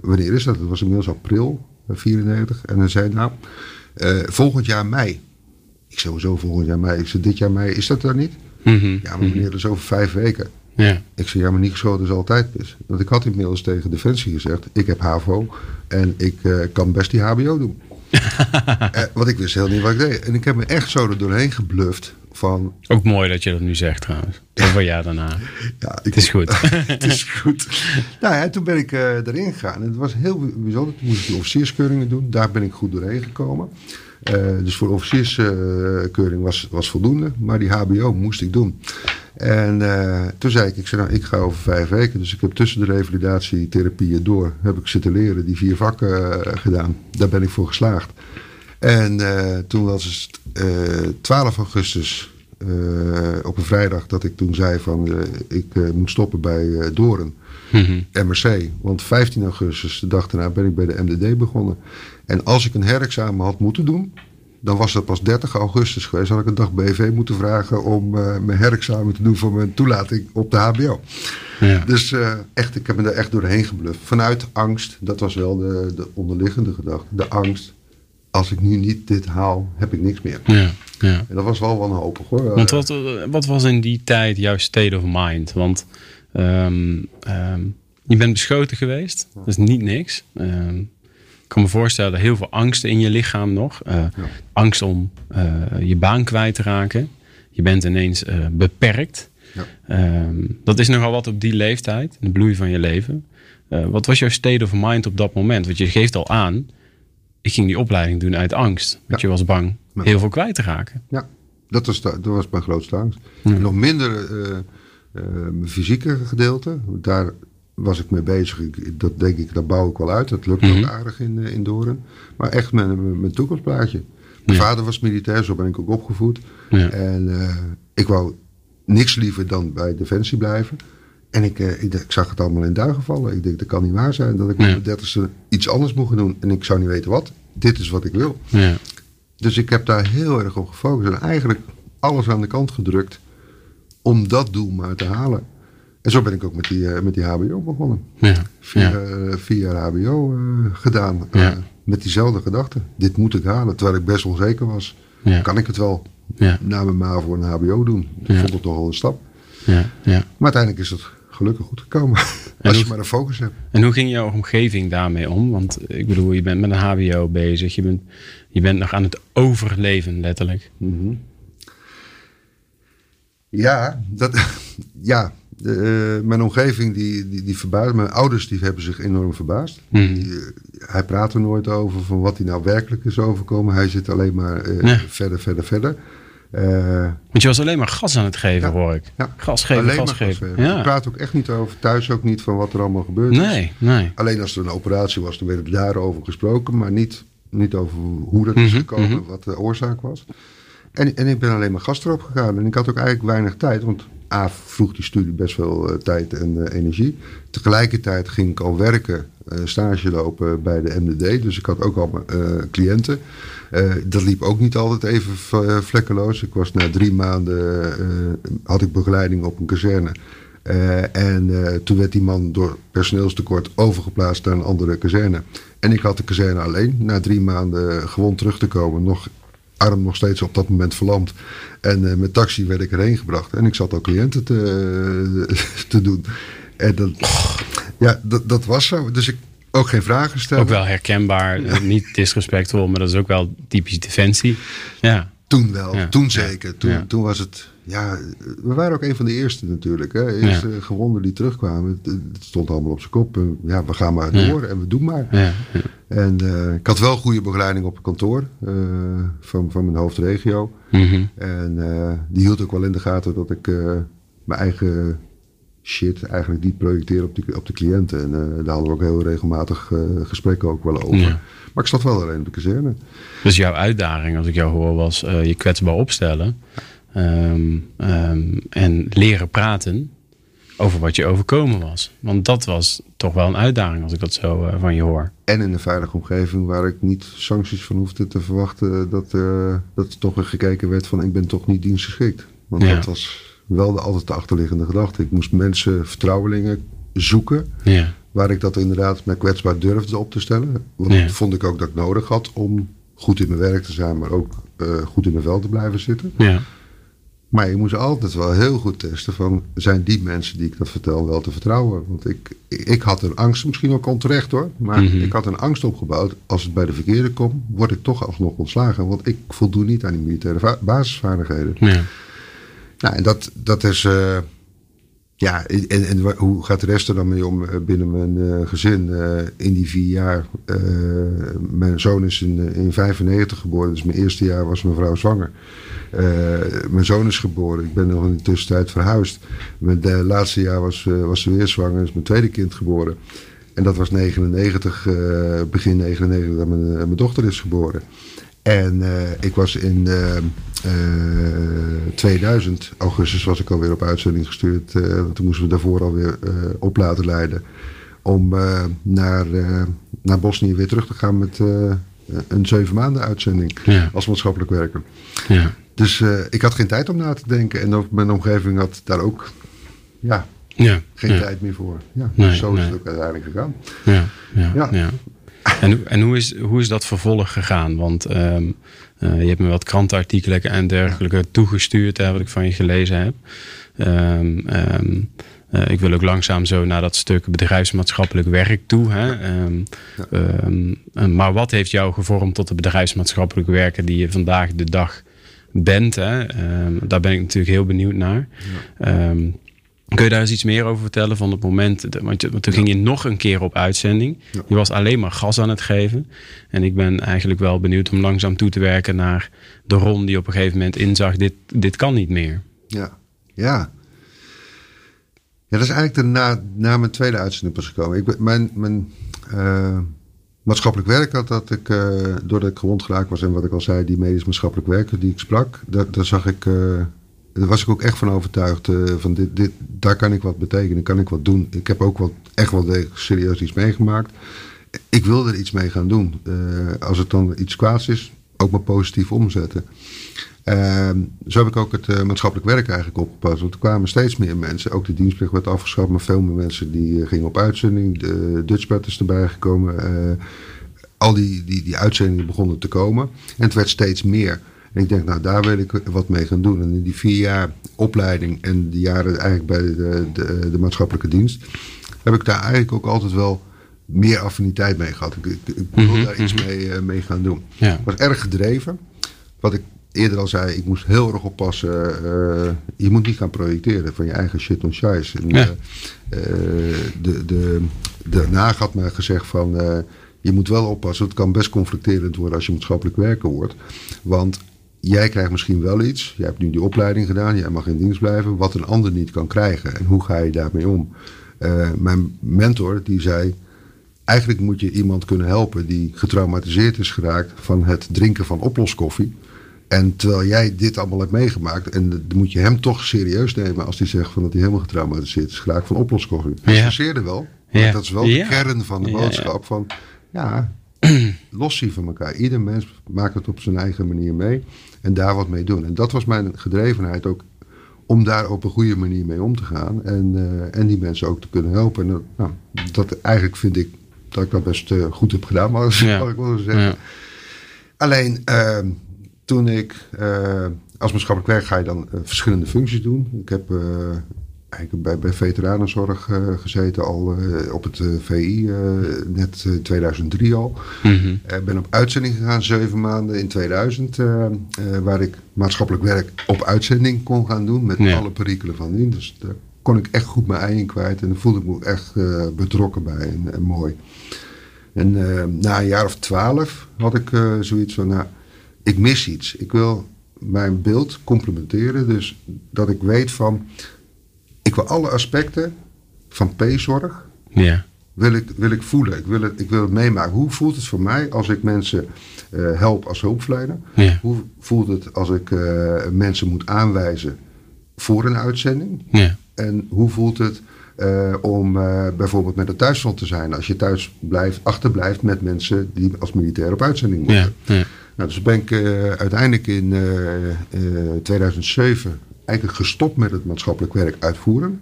wanneer is dat? Het was inmiddels april, eh, 94. En hij zei, nou, volgend jaar mei. Ik zei, zo volgend jaar mei. Ik zei, dit jaar mei, is dat er niet? Mhm. Ja, maar meneer, dat is over vijf weken. Ja. Ik zei, ja, maar niet geschoten is altijd mis. Want ik had inmiddels tegen Defensie gezegd, ik heb HAVO en ik eh, kan best die HBO doen. *laughs* eh, want ik wist heel niet wat ik deed. En ik heb me echt zo er doorheen gebluft van, Ook mooi dat je dat nu zegt trouwens. Over jaar daarna. *laughs* ja, ik, Het is goed. *laughs* het is goed. Nou ja, toen ben ik eh, erin gegaan. En het was heel bijzonder. Toen moest ik die officierskeuringen doen. Daar ben ik goed doorheen gekomen. Eh, dus voor de officierskeuring was, was voldoende. Maar die HBO moest ik doen. En eh, toen zei ik, ik, zei, nou, ik ga over vijf weken. Dus ik heb tussen de revalidatietherapieën door... heb ik zitten leren, die vier vakken eh, gedaan. Daar ben ik voor geslaagd. En toen was het eh 12 augustus... op een vrijdag dat ik toen zei van... ik moet stoppen bij Doren. Mhm. MRC. Want 15 augustus, de dag daarna, ben ik bij de MDD begonnen. En als ik een herexamen had moeten doen, dan was dat pas 30 augustus geweest. Had ik een dag BV moeten vragen om eh, mijn herexamen te doen voor mijn toelating op de HBO. Ja. Dus eh, echt, ik heb me daar echt doorheen gebluft. Vanuit angst, dat was wel de, de onderliggende gedachte. De angst, als ik nu niet dit haal, heb ik niks meer. Ja. Ja. En dat was wel wanhopig hoor. Want wat, wat was in die tijd jouw state of mind? Want ehm, ehm, je bent beschoten geweest. Dat is niet niks. Ik kan me voorstellen, heel veel angst in je lichaam nog. Eh, Angst om eh, je baan kwijt te raken. Je bent ineens eh, beperkt. Ja. Ehm, dat is nogal wat op die leeftijd, de bloei van je leven. Wat was jouw state of mind op dat moment? Want je geeft al aan, ik ging die opleiding doen uit angst. Want Ja. je was bang heel veel kwijt te raken. Ja, dat was, dat was mijn grootste angst. Nog minder mijn fysieke gedeelte. Daar was ik mee bezig. Ik, dat denk ik, dat bouw ik wel uit. Dat lukt Mhm. ook aardig in, eh, in Doorn. Maar echt mijn, mijn, toekomstplaatje. Mijn Ja. vader was militair, zo ben ik ook opgevoed. Ja. En eh, ik wou niks liever dan bij Defensie blijven. En ik, eh, ik, ik zag het allemaal in duigen vallen. Ik denk, dat kan niet waar zijn dat ik op mijn dertigste iets anders moet gaan doen. En ik zou niet weten wat. Dit is wat ik wil. Ja. Dus ik heb daar heel erg op gefocust. En eigenlijk alles aan de kant gedrukt om dat doel maar te halen. En zo ben ik ook met die, eh, met die HBO begonnen. Ja. Vier, Ja. eh, jaar HBO eh, gedaan. Ja. met diezelfde gedachte. Dit moet ik halen. Terwijl ik best onzeker was. Ja. Kan ik het wel Ja. na mijn MAVO een HBO doen? Ik vond het toch wel een stap. Ja. Ja. Maar uiteindelijk is het gelukkig goed gekomen. *laughs* En Als je hoe- maar een focus hebt. En hoe ging jouw omgeving daarmee om? Want ik bedoel, je bent met een HBO bezig. Je bent, je bent nog aan het overleven, letterlijk. Ja, dat, *laughs* ja de, eh, mijn omgeving die, die, die verbaasd. Mijn ouders die hebben zich enorm verbaasd. Mhm. Die, eh, hij praat er nooit over van wat hij nou werkelijk is overkomen. Hij zit alleen maar eh, Ja. verder, verder, verder. Want je was alleen maar gas aan het geven, Ja. hoor ik. ja, Gas geven, alleen gas geven. gasgeven. Ik Ja. praat ook echt niet over, thuis ook niet van wat er allemaal gebeurd is. Nee, nee. Alleen als er een operatie was, dan werd er daarover gesproken, maar niet, niet over hoe dat is Mhm, gekomen, mhm. wat de oorzaak was. En, en ik ben alleen maar gas erop gegaan. En ik had ook eigenlijk weinig tijd, want A vroeg die studie best veel eh, tijd en eh, energie. Tegelijkertijd ging ik al werken, eh, stage lopen bij de MDD. Dus ik had ook al cliënten. Dat liep ook niet altijd even vlekkeloos. Ik was na drie maanden, had ik begeleiding op een kazerne. En toen werd die man door personeelstekort overgeplaatst naar een andere kazerne. En ik had de kazerne alleen. Na drie maanden gewond terug te komen, nog arm nog steeds op dat moment verlamd. En eh, met taxi werd ik erheen gebracht. En ik zat al cliënten te, *laughs* te doen. En dat, ja, dat, dat was zo. Dus ik ook geen vragen stellen. Ook wel herkenbaar. eh, Niet disrespectvol, maar dat is ook wel typisch defensie. Ja. Toen wel, Ja. toen zeker. Toen, toen was het, ja, we waren ook een van de eerste natuurlijk. Hè. Eerste gewonden die terugkwamen. Het, het stond allemaal op zijn kop. Ja, we gaan maar Ja. door en we doen maar. Ja. ja. En eh, ik had wel goede begeleiding op het kantoor eh, van, van mijn hoofdregio. Mhm. En eh, die hield ook wel in de gaten dat ik mijn eigen shit eigenlijk niet projecteer op, die, op de cliënten. En daar hadden we ook heel regelmatig gesprekken ook wel over. Ja. Maar ik zat wel alleen op de kazerne. Dus jouw uitdaging, als ik jou hoor, was je kwetsbaar opstellen. Ehm, ehm, en leren praten over wat je overkomen was. Want dat was toch wel een uitdaging als ik dat zo eh, van je hoor. En in een veilige omgeving waar ik niet sancties van hoefde te verwachten. Dat, eh, dat er toch weer gekeken werd van ik ben toch niet dienstgeschikt. Want Ja. dat was wel de, altijd de achterliggende gedachte. Ik moest mensen, vertrouwelingen zoeken. Ja. Waar ik dat inderdaad met kwetsbaar durfde op te stellen. Want Ja. dat vond ik ook dat ik nodig had om goed in mijn werk te zijn. Maar ook eh, goed in mijn vel te blijven zitten. Ja. Maar je moest altijd wel heel goed testen van... zijn die mensen die ik dat vertel wel te vertrouwen? Want ik, ik had een angst, misschien ook onterecht hoor... maar Mhm. ik had een angst opgebouwd... als het bij de verkeerde komt, word ik toch alsnog ontslagen. Want ik voldoe niet aan die militaire va- basisvaardigheden. Ja. Nou, en dat, dat is... eh, ja, en, hoe gaat de rest er dan mee om eh, binnen mijn eh, gezin? eh, in die vier jaar... mijn zoon is in, eh, in 95 geboren, dus mijn eerste jaar was mijn vrouw zwanger. Mijn zoon is geboren. Ik ben nog in de tussentijd verhuisd. Mijn de laatste jaar was, was ze weer zwanger. is mijn tweede kind geboren. En dat was 99, eh, begin 99 dat mijn dochter is geboren. En eh, ik was in eh, eh, 2000, augustus, was ik alweer op uitzending gestuurd. eh, want toen moesten we daarvoor alweer eh op laten leiden. Om eh, naar, eh, naar Bosnië weer terug te gaan met eh, een zeven maanden uitzending Ja. als maatschappelijk werker. Ja. Dus eh, ik had geen tijd om na te denken. En ook mijn omgeving had daar ook ja, Ja. geen ja. tijd meer voor. Ja, Nee, dus zo is nee. het ook uiteindelijk gegaan. Ja, ja, Ja. En, hoe- en hoe, is, hoe is dat vervolg gegaan? Want ehm, eh, je hebt me wat krantenartikelen en dergelijke toegestuurd, hè, wat ik van je gelezen heb. Ehm, ehm, eh, ik wil ook langzaam zo naar dat stuk bedrijfsmaatschappelijk werk toe. Hè? Maar wat heeft jou gevormd tot de bedrijfsmaatschappelijk werker die je vandaag de dag bent. Hè? Daar ben ik natuurlijk heel benieuwd naar. Kun je daar eens iets meer over vertellen van het moment? Want, toen ging je nog een keer op uitzending. Je was alleen maar gas aan het geven. En ik ben eigenlijk wel benieuwd om langzaam toe te werken naar de Ron die op een gegeven moment inzag: dit, dit kan niet meer. Ja, ja. Ja, dat is eigenlijk de, na, na mijn tweede uitzending pas gekomen. Ik, mijn mijn uh, maatschappelijk werk had dat ik, uh, doordat ik gewond geraakt was en wat ik al zei, die medisch maatschappelijk werker die ik sprak, daar, daar zag ik, uh, daar was ik ook echt van overtuigd van dit, dit, daar kan ik wat betekenen, kan ik wat doen. Ik heb ook wat, echt wel serieus iets meegemaakt. Ik wil er iets mee gaan doen. als het dan iets kwaads is, ook maar positief omzetten. Uh, zo heb ik ook het uh, maatschappelijk werk eigenlijk opgepast. Want er kwamen steeds meer mensen. Ook de dienstplicht werd afgeschaft, maar veel meer mensen die gingen op uitzending. De Dutchbed is erbij gekomen. Eh, al die, die, die uitzendingen begonnen te komen. En het werd steeds meer. En ik denk, nou daar wil ik wat mee gaan doen. En in die vier jaar opleiding en die jaren eigenlijk bij de, de, de maatschappelijke dienst... heb ik daar eigenlijk ook altijd wel meer affiniteit mee gehad. Ik, ik, ik wil mm -hmm, daar iets mee, mee gaan doen. Ja. Ik was erg gedreven. Wat ik eerder al zei, ik moest heel erg oppassen. Uh, je moet niet gaan projecteren van je eigen shit on. En, Ja. uh, de, de, daarna had men gezegd van, je moet wel oppassen. Het kan best conflicterend worden als je maatschappelijk werker wordt. Want jij krijgt misschien wel iets. Jij hebt nu die opleiding gedaan. Jij mag in dienst blijven. Wat een ander niet kan krijgen. En hoe ga je daarmee om? mijn mentor die zei... Eigenlijk moet je iemand kunnen helpen die getraumatiseerd is geraakt van het drinken van oploskoffie. En terwijl jij dit allemaal hebt meegemaakt, en dan moet je hem toch serieus nemen als hij zegt van dat hij helemaal getraumatiseerd is geraakt van oploskoffie. Hij Ja. wel, maar Ja. dat is wel de Ja. kern van de boodschap van ja, *clears throat* los zien van elkaar. Ieder mens maakt het op zijn eigen manier mee en daar wat mee doen. En dat was mijn gedrevenheid ook om daar op een goede manier mee om te gaan en, eh, en die mensen ook te kunnen helpen. En dat, nou, dat eigenlijk vind ik dat ik dat best eh, goed heb gedaan, maar Ja. ik wel zeggen. Ja. Alleen ehm, toen ik eh, als maatschappelijk werk ga je dan eh, verschillende functies doen. Ik heb eh, eigenlijk bij, bij veteranenzorg eh, gezeten al eh, op het eh, VI, net eh, 2003 al. Ik ben op uitzending gegaan, zeven maanden in 2000, eh, eh, waar ik maatschappelijk werk op uitzending kon gaan doen met Ja. alle perikelen van dien. Dus daar kon ik echt goed mijn ei in kwijt en daar voelde ik me echt betrokken bij en, en mooi. En na een jaar of twaalf had ik zoiets van, nou, ik mis iets. Ik wil mijn beeld complementeren, dus dat ik weet van, ik wil alle aspecten van P-zorg, Ja. wil ik, wil ik voelen. Ik wil, het, ik wil het meemaken. Hoe voelt het voor mij als ik mensen eh, help als hulpverlener? Ja. Hoe voelt het als ik eh, mensen moet aanwijzen voor een uitzending? Ja. En hoe voelt het eh, om bijvoorbeeld met een thuisfront te zijn? Als je thuis blijft, achterblijft met mensen die als militair op uitzending moeten. Ja. Ja. Nou, dus ben ik uiteindelijk in eh, eh, 2007 eigenlijk gestopt met het maatschappelijk werk uitvoeren.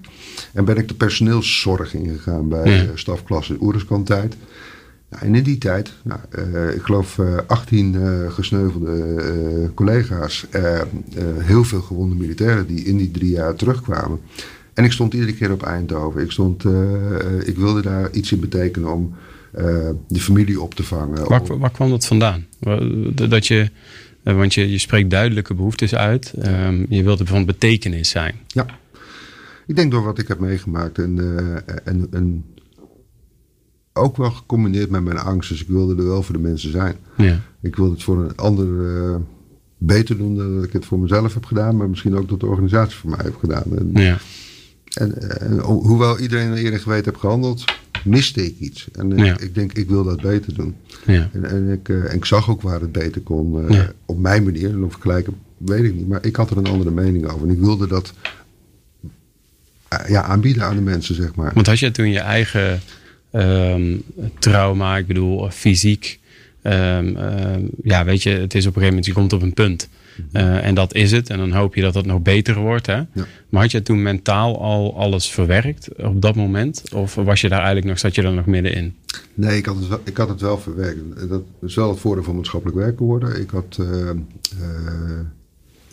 En ben ik de personeelszorg ingegaan bij Ja. eh, stafklasse Oerenskantijd. Nou, en in die tijd, nou, eh, ik geloof eh 18 eh, gesneuvelde collega's, heel veel gewonde militairen die in die drie jaar terugkwamen. En ik stond iedere keer op Eindhoven. Ik, stond, ik wilde daar iets in betekenen om die familie op te vangen. Waar, waar kwam dat vandaan? Dat je, want je, je spreekt duidelijke behoeftes uit. Ehm, je wilt er van betekenis zijn. Ja, ik denk door wat ik heb meegemaakt en, eh, en, en ook wel gecombineerd met mijn angst. Dus ik wilde er wel voor de mensen zijn. Ja. Ik wilde het voor een ander eh, beter doen dan dat ik het voor mezelf heb gedaan, maar misschien ook dat de organisatie voor mij heeft gedaan. En, Ja. en, en ho- hoewel iedereen er eerder geweten heb gehandeld, miste ik iets. En Ja. ik denk, ik wil dat beter doen. Ja. En, en, ik, eh, en ik zag ook waar het beter kon. eh, Ja. Op mijn manier. En of vergelijken, weet ik niet. Maar ik had er een andere mening over. En ik wilde dat eh, ja, aanbieden aan de mensen, zeg maar. Want had je toen je eigen ehm, trauma, ik bedoel fysiek. ehm, ehm, ja, weet je, het is op een gegeven moment, je komt op een punt. Eh, en dat is het. En dan hoop je dat het nog beter wordt. Hè? Maar had je toen mentaal al alles verwerkt op dat moment? Of was je daar eigenlijk nog, zat je daar nog middenin? Nee, ik had het wel, ik had het wel verwerkt. Dat is wel het voordeel van maatschappelijk werken worden. Ik had eh, eh,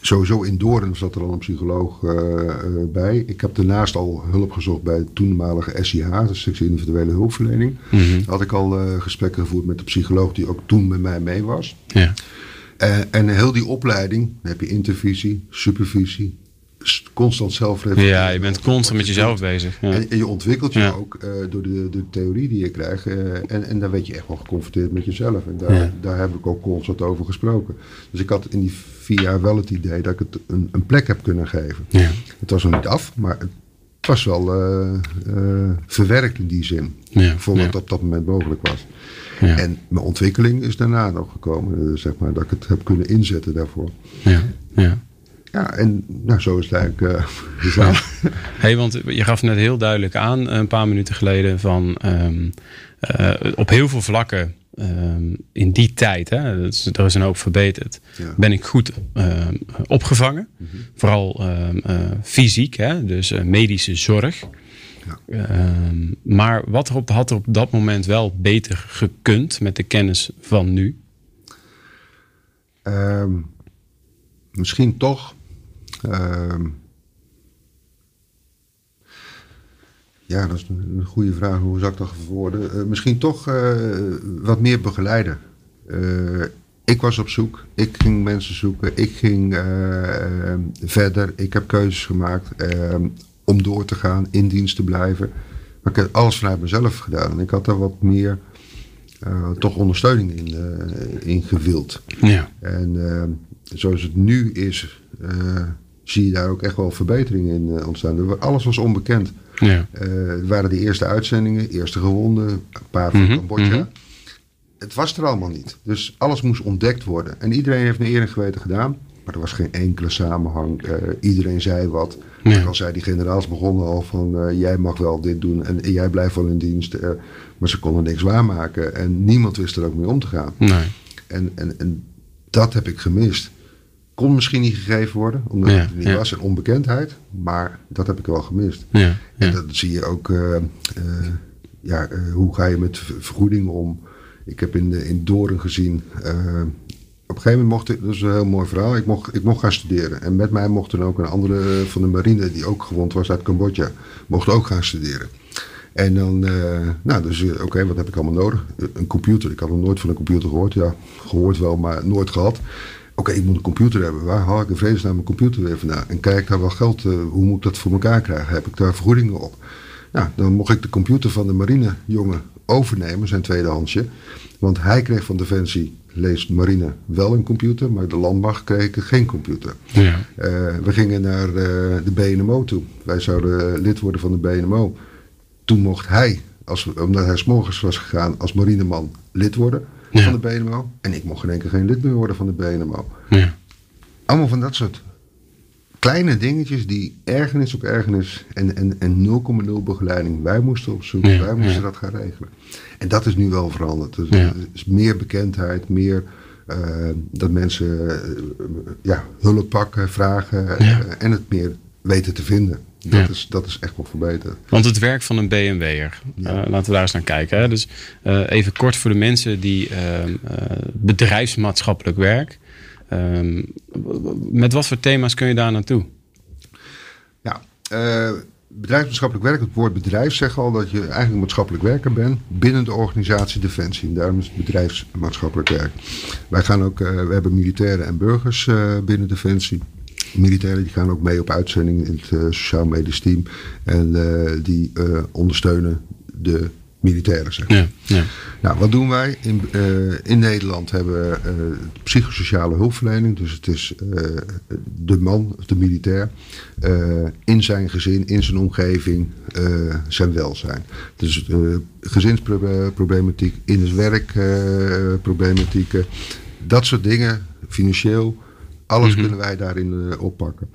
sowieso in Doorn zat er al een psycholoog bij. Ik heb daarnaast al hulp gezocht bij het toenmalige SIH, de sectie individuele hulpverlening. Mhm. Had ik al gesprekken gevoerd met de psycholoog die ook toen met mij mee was. Ja. En, en heel die opleiding, dan heb je intervisie, supervisie, constant zelfreflectie. Ja, je bent constant met jezelf bezig. Ja. En, en je ontwikkelt je Ja. ook eh, door de, de theorie die je krijgt. eh, en, en dan werd je echt wel geconfronteerd met jezelf. En daar, Ja. daar heb ik ook constant over gesproken. Dus ik had in die vier jaar wel het idee dat ik het een, een plek heb kunnen geven. Ja. Het was nog niet af, maar het was wel eh, eh, verwerkt in die zin. Ja, Voor wat ja. op dat moment mogelijk was. Ja. En mijn ontwikkeling is daarna nog gekomen. eh, zeg maar, dat ik het heb kunnen inzetten daarvoor. Ja. Ja. Ja, en nou, zo is het eigenlijk eh, *laughs* gegaan. Hey, want je gaf net heel duidelijk aan, een paar minuten geleden, van ehm, eh, op heel veel vlakken ehm, in die tijd, hè, dat is, er is een hoop verbeterd, Ja. ben ik goed ehm, opgevangen. Vooral ehm, eh, fysiek, hè, dus eh, medische zorg. Ja. Ehm, maar wat er op, had er op dat moment wel beter gekund met de kennis van nu? Ehm, misschien toch. ehm, ja, dat is een, goede vraag. Hoe zou ik dat verwoorden? Eh, misschien toch eh, wat meer begeleiden. Eh, ik was op zoek. Ik ging mensen zoeken. Ik ging verder. Ik heb keuzes gemaakt om door te gaan, in dienst te blijven. Maar ik heb alles vanuit mezelf gedaan. En ik had daar wat meer eh, toch ondersteuning in, eh, in gewild. Ja. En eh, zoals het nu is, zie je daar ook echt wel verbetering in ontstaan. Alles was onbekend. Ja. Het waren de eerste uitzendingen, eerste gewonden, een paar van Mhm, Cambodja. mhm. Het was er allemaal niet. Dus alles moest ontdekt worden. En iedereen heeft een eer en geweten gedaan. Maar er was geen enkele samenhang. Eh, iedereen zei wat. Ja. Al zei die generaals begonnen al van... eh, jij mag wel dit doen en jij blijft wel in dienst. Eh, maar ze konden niks waarmaken. En niemand wist er ook mee om te gaan. Nee. En, en, en dat heb ik gemist. Kon misschien niet gegeven worden, omdat Ja, het niet ja. was. En onbekendheid. Maar dat heb ik wel gemist. Ja. En dat zie je ook. ja, hoe ga je met ver- vergoedingen om? Ik heb in, de, in Doorn gezien. Eh, op een gegeven moment mocht ik, dat is een heel mooi verhaal. Ik mocht, ik mocht gaan studeren. En met mij mocht er ook een andere van de marine, die ook gewond was uit Cambodja, mocht ook gaan studeren. En dan, eh, nou, dus eh, oké, wat heb ik allemaal nodig? Eh, Een computer. Ik had nog nooit van een computer gehoord. Ja, gehoord wel, maar nooit gehad. Oké, ik moet een computer hebben. Waar haal ik in vredesnaam mijn computer weer vandaan? En krijg ik daar wel geld? eh, hoe moet ik dat voor elkaar krijgen? Heb ik daar vergoedingen op? Nou, dan mocht ik de computer van de marinejongen overnemen, zijn tweedehandsje. Want hij kreeg van Defensie, leest marine, wel een computer. Maar de landmacht kreeg geen computer. Ja. Eh, we gingen naar eh, de BNMO toe. Wij zouden lid worden van de BNMO. Toen mocht hij, als, omdat hij s'morgens was gegaan als marineman, lid worden Ja. van de BNMO. En ik mocht in één keer geen lid meer worden van de BNMO. Ja. Allemaal van dat soort kleine dingetjes die ergernis op ergernis en, en, en 0,0 begeleiding. Wij moesten op zoek, Ja, wij moesten ja. dat gaan regelen. En dat is nu wel veranderd. Dus Ja. er is meer bekendheid, meer eh, dat mensen eh, ja, hulp pakken, vragen eh, en het meer weten te vinden. Dat, Ja. is, dat is echt wel verbeterd. Want het werk van een BMW'er, Ja. laten we daar eens naar kijken. Hè? Dus even kort voor de mensen die bedrijfsmaatschappelijk werk. Ehm, met wat voor thema's kun je daar naartoe? Ja, eh, bedrijfsmaatschappelijk werk, het woord bedrijf zegt al dat je eigenlijk maatschappelijk werker bent binnen de organisatie Defensie. En daarom is het bedrijfsmaatschappelijk werk. Wij gaan ook, eh, we hebben militairen en burgers eh, binnen Defensie. Militairen die gaan ook mee op uitzending in het sociaal medisch team. En die ondersteunen de militairen, zeg. Ja, ja. Nou, wat doen wij? In, eh, in Nederland hebben we eh, psychosociale hulpverlening. Dus het is eh, de man, of de militair, in zijn gezin, in zijn omgeving, zijn welzijn. Dus gezinsproblematiek, in het werk problematieken, dat soort dingen, financieel, alles kunnen wij daarin oppakken.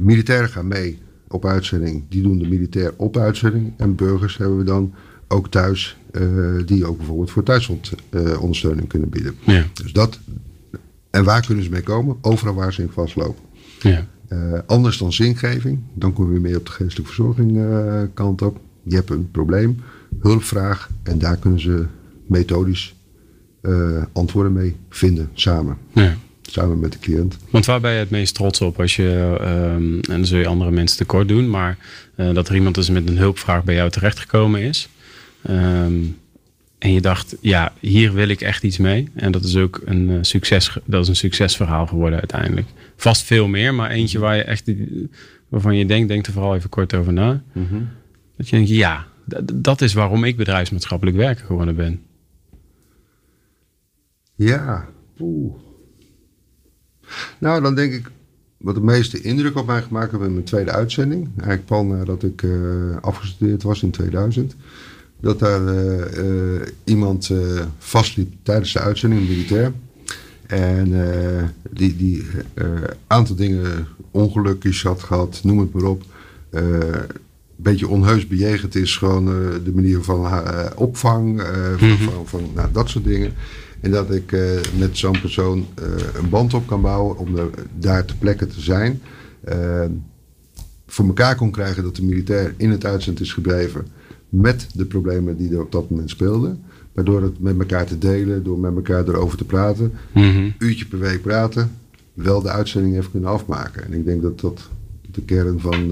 Militairen gaan mee op uitzending, die doen de militair op uitzending. En burgers hebben we dan ook thuis, eh, die ook bijvoorbeeld voor thuisondersteuning kunnen bieden. Ja, Dus dat, en waar kunnen ze mee komen? Overal waar ze in vastlopen. ja, Eh, anders dan zingeving, dan kom je meer op de geestelijke verzorging eh, kant op. Je hebt een probleem, hulpvraag en daar kunnen ze methodisch eh, antwoorden mee vinden samen. ja. Samen met de cliënt. Want waar ben je het meest trots op als je, ehm, en dan zul je andere mensen tekort doen, maar eh, dat er iemand dus met een hulpvraag bij jou terechtgekomen is. Ehm, en je dacht, ja, hier wil ik echt iets mee. En dat is ook een, uh, succes, dat is een succesverhaal geworden uiteindelijk. Vast veel meer, maar eentje waar je echt, waarvan je denkt, denk er vooral even kort over na. Mhm. Dat je denkt, ja, dat is waarom ik bedrijfsmaatschappelijk werker geworden ben. Ja, oeh. Nou, dan denk ik, wat de meeste indruk op mij gemaakt heeft in mijn tweede uitzending. Eigenlijk pal nadat ik uh, afgestudeerd was in 2000. Dat daar uh, uh, iemand vastliep tijdens de uitzending, een militair. En die, die aantal dingen, ongelukjes had gehad, noem het maar op. een beetje onheus bejegend is, gewoon de manier van opvang, van, mm-hmm. van, van nou, dat soort dingen. En dat ik uh, met zo'n persoon uh, een band op kan bouwen om daar ter plekke te zijn. Uh, voor elkaar kon krijgen dat de militair in het uitzend is gebleven met de problemen die er op dat moment speelden. Maar door het met elkaar te delen, door met elkaar erover te praten, mm uurtje per week praten, wel de uitzending heeft kunnen afmaken. En ik denk dat dat de kern van,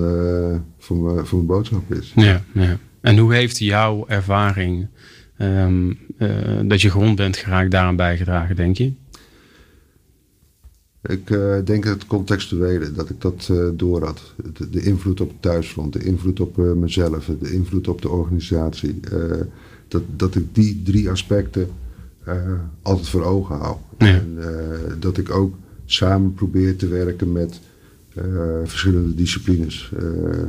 van, van mijn boodschap is. Ja, ja. En hoe heeft jouw ervaring Um, uh, dat je grond bent geraakt daaraan bijgedragen, denk je? Ik uh, denk het contextuele, dat ik dat uh, door had. De, de, invloed op het thuisfront, de invloed op mezelf, de invloed op de organisatie. dat, dat ik die drie aspecten altijd voor ogen hou. Ja. En dat ik ook samen probeer te werken met verschillende disciplines.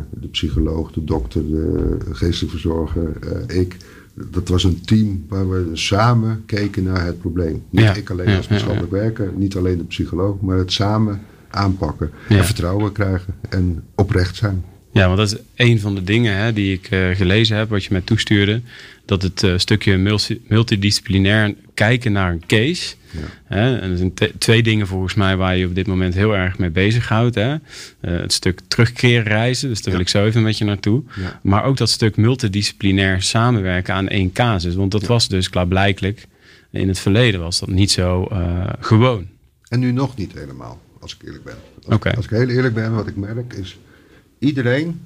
de psycholoog, de dokter, de geestelijke verzorger, ik dat was een team waar we samen keken naar het probleem. Niet Ja, ik alleen ja, als maatschappelijk werker, niet alleen de psycholoog, maar het samen aanpakken. En vertrouwen krijgen en oprecht zijn. Ja, want dat is een van de dingen hè, die ik eh, gelezen heb, wat je mij toestuurde. Dat het eh, stukje multi- multidisciplinair kijken naar een case. Ja. Hè, en er zijn twee dingen volgens mij waar je op dit moment heel erg mee bezighoudt. Hè. Eh, het stuk terugkeren reizen, dus daar wil ik zo even met je naartoe. Ja. Maar ook dat stuk multidisciplinair samenwerken aan één casus. Want dat was dus klaarblijkelijk, in het verleden was dat niet zo eh, gewoon. En nu nog niet helemaal, als ik eerlijk ben. Als, als ik heel eerlijk ben, wat ik merk is... iedereen,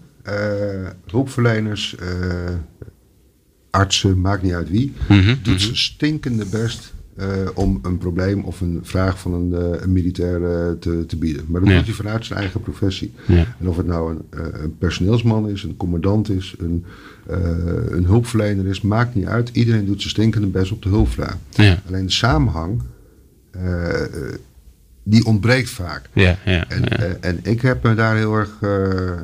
hulpverleners, artsen, maakt niet uit wie... Mhm, doet mhm. zijn stinkende best eh, om een probleem of een vraag van een, eh, een militair eh, te, te bieden. Maar dat Ja. doet hij vanuit zijn eigen professie. Ja. En of het nou een, een personeelsman is, een commandant is, een, een hulpverlener is, maakt niet uit. Iedereen doet zijn stinkende best op de hulpvraag. Ja, Alleen de samenhang, die ontbreekt vaak. ja, ja. En, en ik heb me daar heel erg,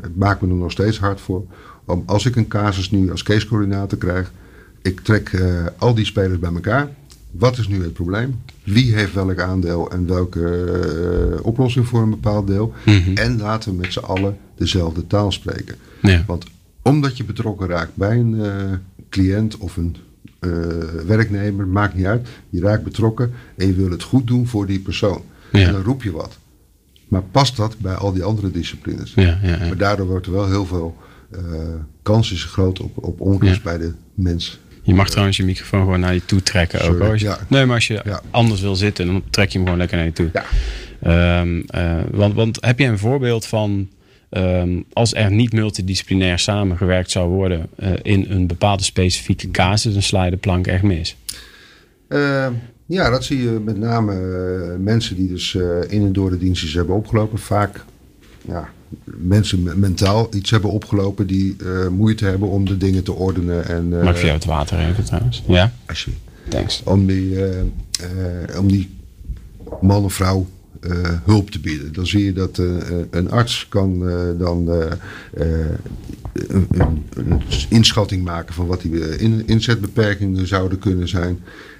het maakt me er nog steeds hard voor. Om, als ik een casus nu als casecoördinator krijg, ik trek eh, al die spelers bij elkaar. Wat is nu het probleem? Wie heeft welk aandeel en welke eh, oplossing voor een bepaald deel? Mhm. En laten we met z'n allen dezelfde taal spreken. ja. Want omdat je betrokken raakt bij een eh, cliënt of een werknemer, maakt niet uit. Je raakt betrokken en je wil het goed doen voor die persoon. Ja. En dan roep je wat. Maar past dat bij al die andere disciplines? Ja, ja, ja. Maar daardoor wordt er wel heel veel uh, kans is groot op, op onrust Ja. bij de mens. Je mag trouwens je microfoon gewoon naar je toe trekken ook. Sorry, Hoor. Als je- ja. Nee, maar als je Ja. anders wil zitten, dan trek je hem gewoon lekker naar je toe. Ja. Ehm, eh, want, want heb je een voorbeeld van ehm, als er niet multidisciplinair samengewerkt zou worden eh, in een bepaalde specifieke casus, dan sla je de plank echt mis. Uh, ja, dat zie je met name mensen die dus in en door de dienstjes hebben opgelopen. Vaak ja, mensen me- mentaal iets hebben opgelopen die uh, moeite hebben om de dingen te ordenen. En, Mag ik voor jou het water even trouwens? Ja, als je, thanks. om, die, eh, eh, om die man of vrouw eh, hulp te bieden. Dan zie je dat eh, een arts kan eh, dan eh, eh, een, een, inschatting maken van wat die eh, in, inzetbeperkingen zouden kunnen zijn.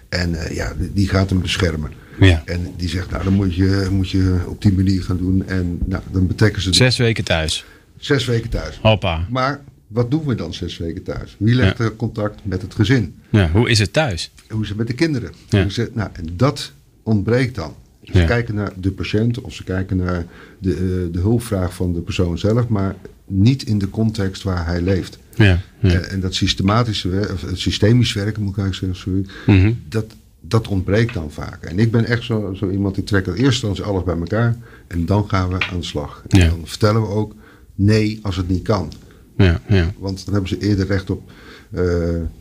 En eh, ja, die gaat hem beschermen. Ja. En die zegt, nou dan moet je, moet je op die manier gaan doen. En nou, dan betekent ze Zes weken thuis. zes weken thuis. Hoppa. Maar wat doen we dan zes weken thuis? Wie legt Ja. er contact met het gezin? Ja, hoe is het thuis? hoe is het met de kinderen? Ja. Hoe is het- nou, en dat ontbreekt dan. Ze kijken naar de patiënt of ze kijken naar de, eh, de hulpvraag van de persoon zelf, maar niet in de context waar hij leeft. Ja. ja. En, dat systematische of het systemisch werken, moet ik eigenlijk zeggen, sorry, Mhm. dat, dat ontbreekt dan vaak. En ik ben echt zo, zo iemand die trekt instantie alles bij elkaar en dan gaan we aan de slag. En Ja. dan vertellen we ook nee als het niet kan. ja, ja. Want dan hebben ze eerder recht op eh,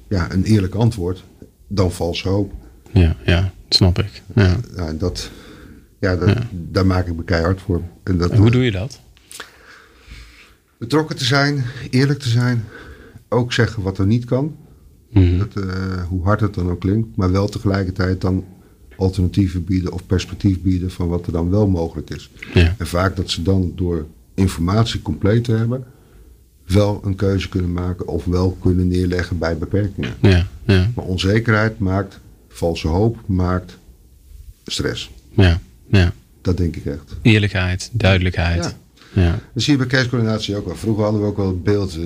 ja, een eerlijk antwoord. dan valse hoop. Ja, ja, snap ik. Ja. Ja, dat, ja, dat, daar maak ik me keihard voor. En dat, En hoe doe je dat? Betrokken te zijn, eerlijk te zijn, ook zeggen wat er niet kan. Mhm. Dat, eh, hoe hard het dan ook klinkt, maar wel tegelijkertijd dan alternatieven bieden of perspectief bieden van wat er dan wel mogelijk is. Ja. En vaak dat ze dan door informatie compleet te hebben, wel een keuze kunnen maken of wel kunnen neerleggen bij beperkingen. Ja, ja, Maar onzekerheid maakt, valse hoop maakt stress. ja, ja. Dat denk ik echt. Eerlijkheid, duidelijkheid. Ja. Dat zie je bij casecoördinatie ook wel. Vroeger hadden we ook wel het beeld.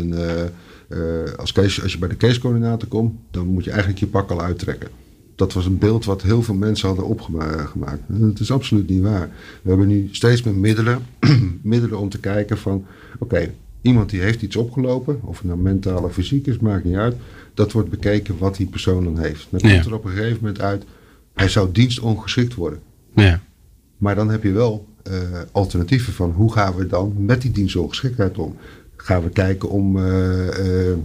Eh, als, case, als je bij de casecoördinator komt, dan moet je eigenlijk je pak al uittrekken. Dat was een beeld wat heel veel mensen hadden opgemaakt. Dat is absoluut niet waar. We hebben nu steeds meer middelen, *clears throat* middelen om te kijken van... Oké, iemand die heeft iets opgelopen, of het nou mentaal of fysiek is, maakt niet uit. Dat wordt bekeken wat die persoon dan heeft. Dan komt Ja. er op een gegeven moment uit, hij zou dienstongeschikt worden. Ja. Maar dan heb je wel eh, alternatieven van hoe gaan we dan met die dienstongeschiktheid om? Gaan we kijken om eh, eh,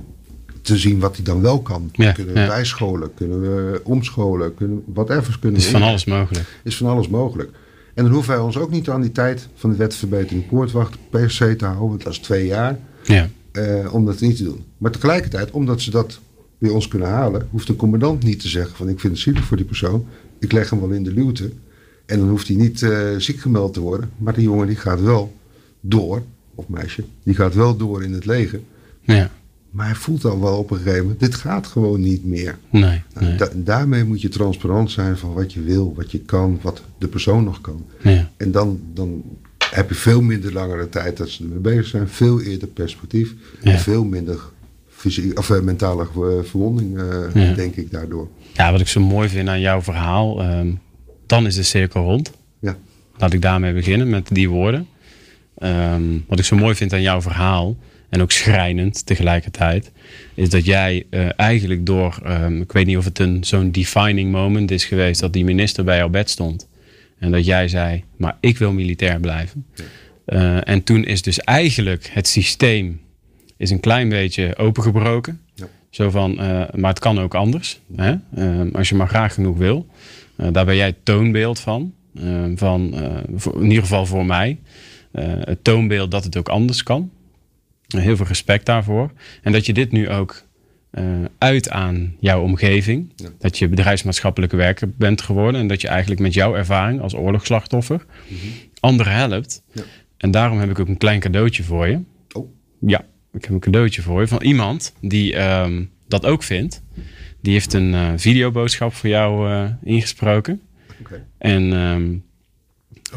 te zien wat hij dan wel kan? Ja, kunnen we ja. bijscholen? Kunnen we omscholen? Kunnen, whatever kunnen is we van alles mogelijk. is van alles mogelijk. En dan hoeven wij ons ook niet aan die tijd van de wet verbetering poortwacht per se te houden. want Dat is twee jaar. Ja. eh, om dat niet te doen. Maar tegelijkertijd, omdat ze dat bij ons kunnen halen, hoeft de commandant niet te zeggen van ik vind het zielig voor die persoon. Ik leg hem wel in de luwte. En dan hoeft hij niet ziek gemeld te worden. Maar die jongen die gaat wel door, of meisje, die gaat wel door in het leger. Ja. Maar hij voelt al wel op een gegeven moment, dit gaat gewoon niet meer. Nee. Nou, nee. da- daarmee moet je transparant zijn van wat je wil, wat je kan, wat de persoon nog kan. Ja. En dan, dan heb je veel minder langere tijd dat ze ermee bezig zijn. Veel eerder perspectief. Ja. En veel minder fysiek, of, eh, mentale eh, verwonding, eh, Ja. denk ik, daardoor. ja, wat ik zo mooi vind aan jouw verhaal, ehm, dan is de cirkel rond. Ja. Laat ik daarmee beginnen met die woorden. Ehm, wat ik zo mooi vind aan jouw verhaal, en ook schrijnend tegelijkertijd, is dat jij eh, eigenlijk door, ehm, ik weet niet of het een zo'n defining moment is geweest, dat die minister bij jouw bed stond. En dat jij zei, maar ik wil militair blijven. Eh, en toen is dus eigenlijk het systeem is een klein beetje opengebroken. Ja. Zo van, eh, maar het kan ook anders. Hè? Ehm, als je maar graag genoeg wil. Daar ben jij toonbeeld van. Van in ieder geval voor mij. Eh, het toonbeeld dat het ook anders kan. Heel veel respect daarvoor. En dat je dit nu ook eh, uit aan jouw omgeving. Ja. Dat je bedrijfsmaatschappelijke werker bent geworden. En dat je eigenlijk met jouw ervaring als oorlogsslachtoffer anderen helpt. Ja. En daarom heb ik ook een klein cadeautje voor je. Oh, Ja, ik heb een cadeautje voor je van iemand die ehm, dat ook vindt. Die heeft een eh, videoboodschap voor jou ingesproken. En ehm,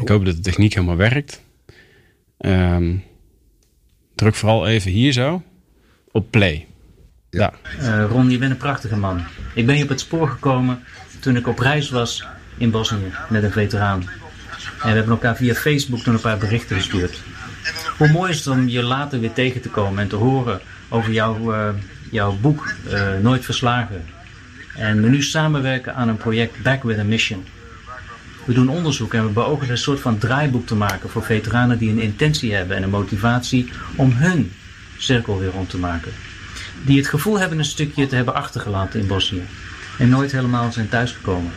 ik hoop dat de techniek helemaal werkt. Ehm, druk vooral even hier zo op play. Ja. Eh, Ron, je bent een prachtige man. Ik ben je op het spoor gekomen toen ik op reis was in Bosnië met een veteraan. En we hebben elkaar via Facebook toen een paar berichten gestuurd. Hoe mooi is het om je later weer tegen te komen en te horen over jouw, eh, jouw boek eh, Nooit Verslagen. En we nu samenwerken aan een project Back with a Mission. We doen onderzoek en we beogen een soort van draaiboek te maken voor veteranen die een intentie hebben en een motivatie om hun cirkel weer rond te maken die het gevoel hebben een stukje te hebben achtergelaten in Bosnië en nooit helemaal zijn thuisgekomen.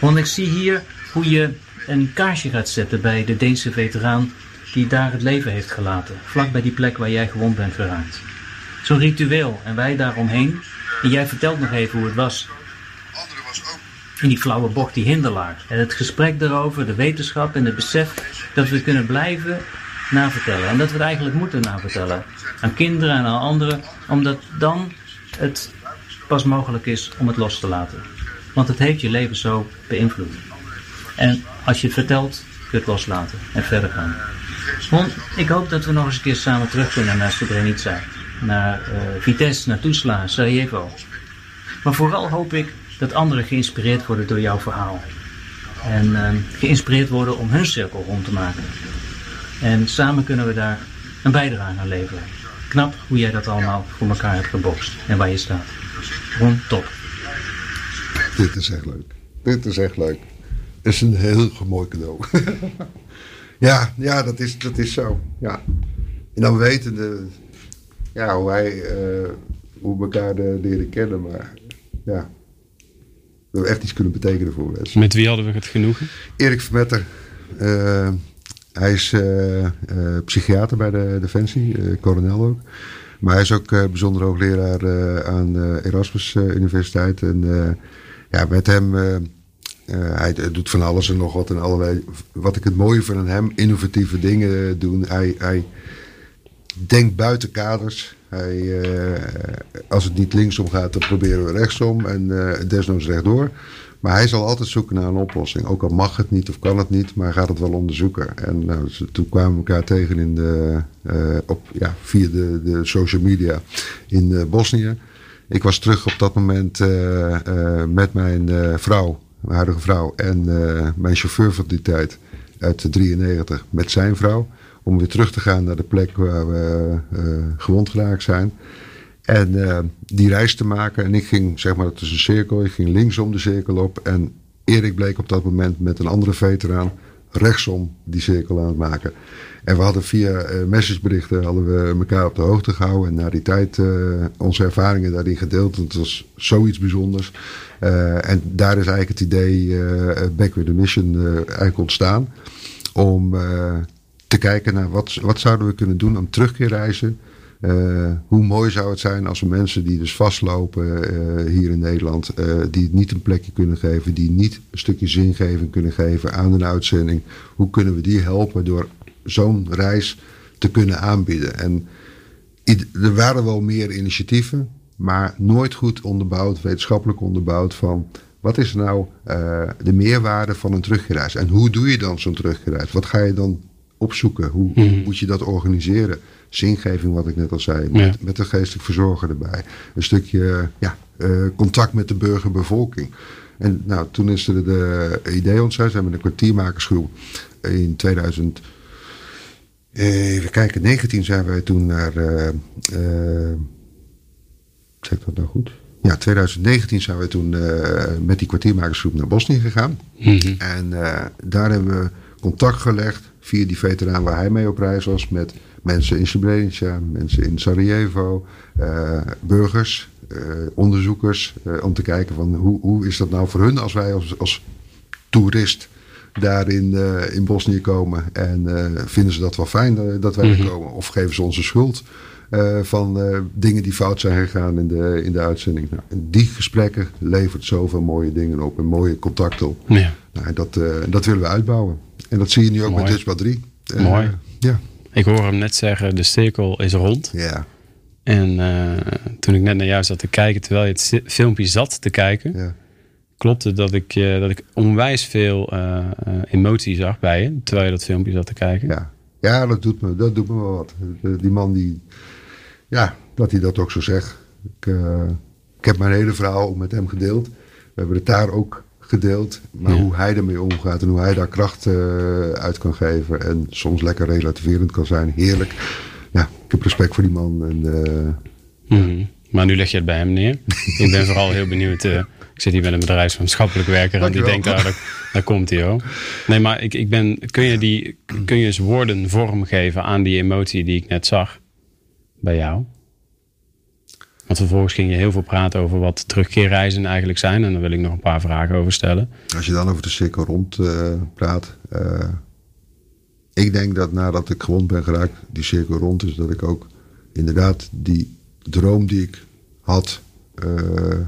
Want ik zie hier hoe je een kaarsje gaat zetten bij de Deense veteraan die daar het leven heeft gelaten, vlak bij die plek waar jij gewond bent geraakt. Zo'n ritueel en wij daaromheen en jij vertelt nog even hoe het was. In die flauwe bocht, die hinderlaag. En het gesprek daarover, de wetenschap en het besef dat we kunnen blijven navertellen. En dat we het eigenlijk moeten navertellen. Aan kinderen en aan anderen. Omdat dan het pas mogelijk is om het los te laten. Want het heeft je leven zo beïnvloed. En als je het vertelt, kun je het loslaten en verder gaan. Ik hoop dat we nog eens een keer samen terug kunnen naar Srebrenica. Naar eh, Vitesse, naar Tuzla, Sarajevo. Maar vooral hoop ik dat anderen geïnspireerd worden door jouw verhaal. En eh, geïnspireerd worden om hun cirkel rond te maken. En samen kunnen we daar een bijdrage aan leveren. Knap hoe jij dat allemaal voor elkaar hebt gebokst en waar je staat. Ron, top. Dit is echt leuk. Dit is echt leuk. Het is een heel mooi cadeau. *laughs* ja, ja dat, is, dat is zo. Ja. En dan weten de, ja, hoe wij eh, hoe elkaar de, leren kennen. Maar ja, dat we echt iets kunnen betekenen voor mensen. Met wie hadden we het genoegen? Erik Vermetter. Uh, hij is uh, uh, psychiater bij de Defensie, kolonel ook. Maar hij is ook bijzonder hoogleraar aan Erasmus Universiteit. En ja, met hem, hij doet van alles en nog wat en allerlei. Wat ik het mooie vind aan hem, innovatieve dingen doen. Hij, hij denkt buiten kaders. Hij, als het niet linksom gaat, dan proberen we rechtsom en desnoods rechtdoor. Maar hij zal altijd zoeken naar een oplossing. Ook al mag het niet of kan het niet, maar gaat het wel onderzoeken. En nou, toen kwamen we elkaar tegen in de, uh, op, ja, via de, de social media in uh, Bosnië. Ik was terug op dat moment uh, met mijn vrouw, mijn huidige vrouw, en mijn chauffeur van die tijd uit 93 met zijn vrouw. Om weer terug te gaan naar de plek waar we gewond geraakt zijn. En uh, die reis te maken. En ik ging, zeg maar, het is een cirkel. Ik ging linksom de cirkel op. En Erik bleek op dat moment met een andere veteraan rechtsom die cirkel aan het maken. En we hadden via uh, messageberichten hadden we elkaar op de hoogte gehouden. En na die tijd onze ervaringen daarin gedeeld. Het was zoiets bijzonders. En daar is eigenlijk het idee Back with the Mission eigenlijk ontstaan. Om te kijken naar wat, wat zouden we kunnen doen aan terugkeerreizen uh, hoe mooi zou het zijn als we mensen die dus vastlopen uh, hier in Nederland, uh, die niet een plekje kunnen geven, die niet een stukje zingeving kunnen geven aan een uitzending, hoe kunnen we die helpen door zo'n reis te kunnen aanbieden? En er waren wel meer initiatieven, maar nooit goed onderbouwd, wetenschappelijk onderbouwd van wat is nou de meerwaarde van een terugreis en hoe doe je dan zo'n terugreis? Wat ga je dan opzoeken? Hoe, mhm. moet je dat organiseren? zingeving, wat ik net al zei, met, met de geestelijk verzorger erbij. Een stukje ja, uh, contact met de burgerbevolking. En nou, toen is er de idee ontstaan. Zijn we een kwartiermakersgroep in 2000. Even kijken, 19 zijn wij toen naar. Uh, uh, zeg ik dat nou goed? Ja, 2019 zijn we toen uh, met die kwartiermakersgroep naar Bosnië gegaan. Mm -hmm. En daar hebben we contact gelegd via die veteraan waar hij mee op reis was met mensen in Srebrenica, mensen in Sarajevo, uh, burgers, uh, onderzoekers, uh, om te kijken van hoe, hoe is dat nou voor hun als wij als, als toerist daar in, in Bosnië komen en vinden ze dat wel fijn dat wij er mhm. komen of geven ze onze schuld van dingen die fout zijn gegaan in de, in de uitzending. Nou, die gesprekken levert zoveel mooie dingen op en mooie contacten op. Ja. Nou, dat, dat willen we uitbouwen. En dat zie je nu ook met Dutch 3. Mooi. Ja. Ik hoor hem net zeggen, de cirkel is rond. Ja. En uh, toen ik net naar jou zat te kijken, terwijl je het filmpje zat te kijken, ja. klopte dat ik, uh, dat ik onwijs veel uh, emotie zag bij je, terwijl je dat filmpje zat te kijken. Ja, ja dat, doet me, dat doet me wel wat. Die man die, ja, dat hij dat ook zo zegt. Ik, ik heb mijn hele verhaal met hem gedeeld. We hebben het daar ook gedeeld. Maar hoe hij ermee omgaat en hoe hij daar kracht uh, uit kan geven. En soms lekker relativerend kan zijn. Heerlijk. Ja, ik heb respect voor die man. En, uh, mm Maar nu leg je het bij hem neer. *laughs* ik ben vooral heel benieuwd. Uh, ik zit hier met een bedrijfsmaatschappelijk werker en die denkt, ah, daar, komt hij hoor. Nee, maar ik, ik ben, kun, je die, kun je eens woorden vormgeven aan die emotie die ik net zag bij jou? Want vervolgens ging je heel veel praten over wat terugkeerreizen eigenlijk zijn. En daar wil ik nog een paar vragen over stellen. Als je dan over de cirkel rond uh, praat. Uh, ik denk dat nadat ik gewond ben geraakt, die cirkel rond is, dat ik ook inderdaad die droom die ik had. Uh,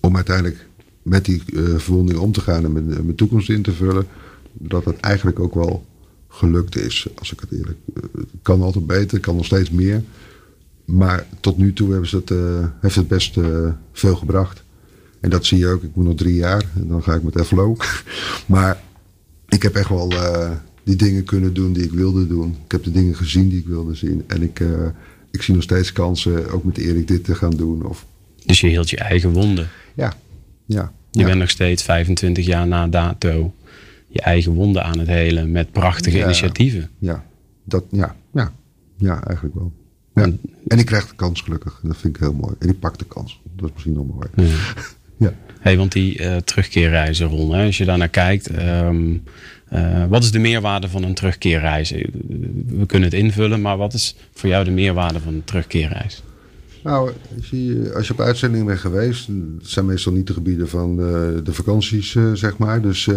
om uiteindelijk met die verwonding om te gaan en met mijn toekomst in te vullen. Dat het eigenlijk ook wel gelukt is. Als ik het eerlijk. Het kan altijd beter, kan nog steeds meer. Maar tot nu toe hebben ze het, uh, heeft het best uh, veel gebracht. En dat zie je ook. Ik moet nog drie jaar en dan ga ik met FLO. *laughs* maar ik heb echt wel uh, die dingen kunnen doen die ik wilde doen. Ik heb de dingen gezien die ik wilde zien. En ik, ik zie nog steeds kansen, ook met Erik, dit te gaan doen. Of... Dus je hield je eigen wonden? Ja, ja. Je ja. bent nog steeds 25 jaar na dato je eigen wonden aan het helen met prachtige ja, initiatieven. Ja, dat, ja, ja, ja, eigenlijk wel. Ja. En ik krijg de kans gelukkig. Dat vind ik heel mooi. En ik pak de kans. Dat is misschien nog mooi. Ja. *laughs* ja. Hey, want die uh, terugkeerreizen, Ron, hè, als je daar naar kijkt. Um, uh, wat is de meerwaarde van een terugkeerreis? We kunnen het invullen, maar wat is voor jou de meerwaarde van een terugkeerreis? Nou, als je op uitzending bent geweest, het zijn meestal niet de gebieden van uh, de vakanties, uh, zeg maar. Dus uh,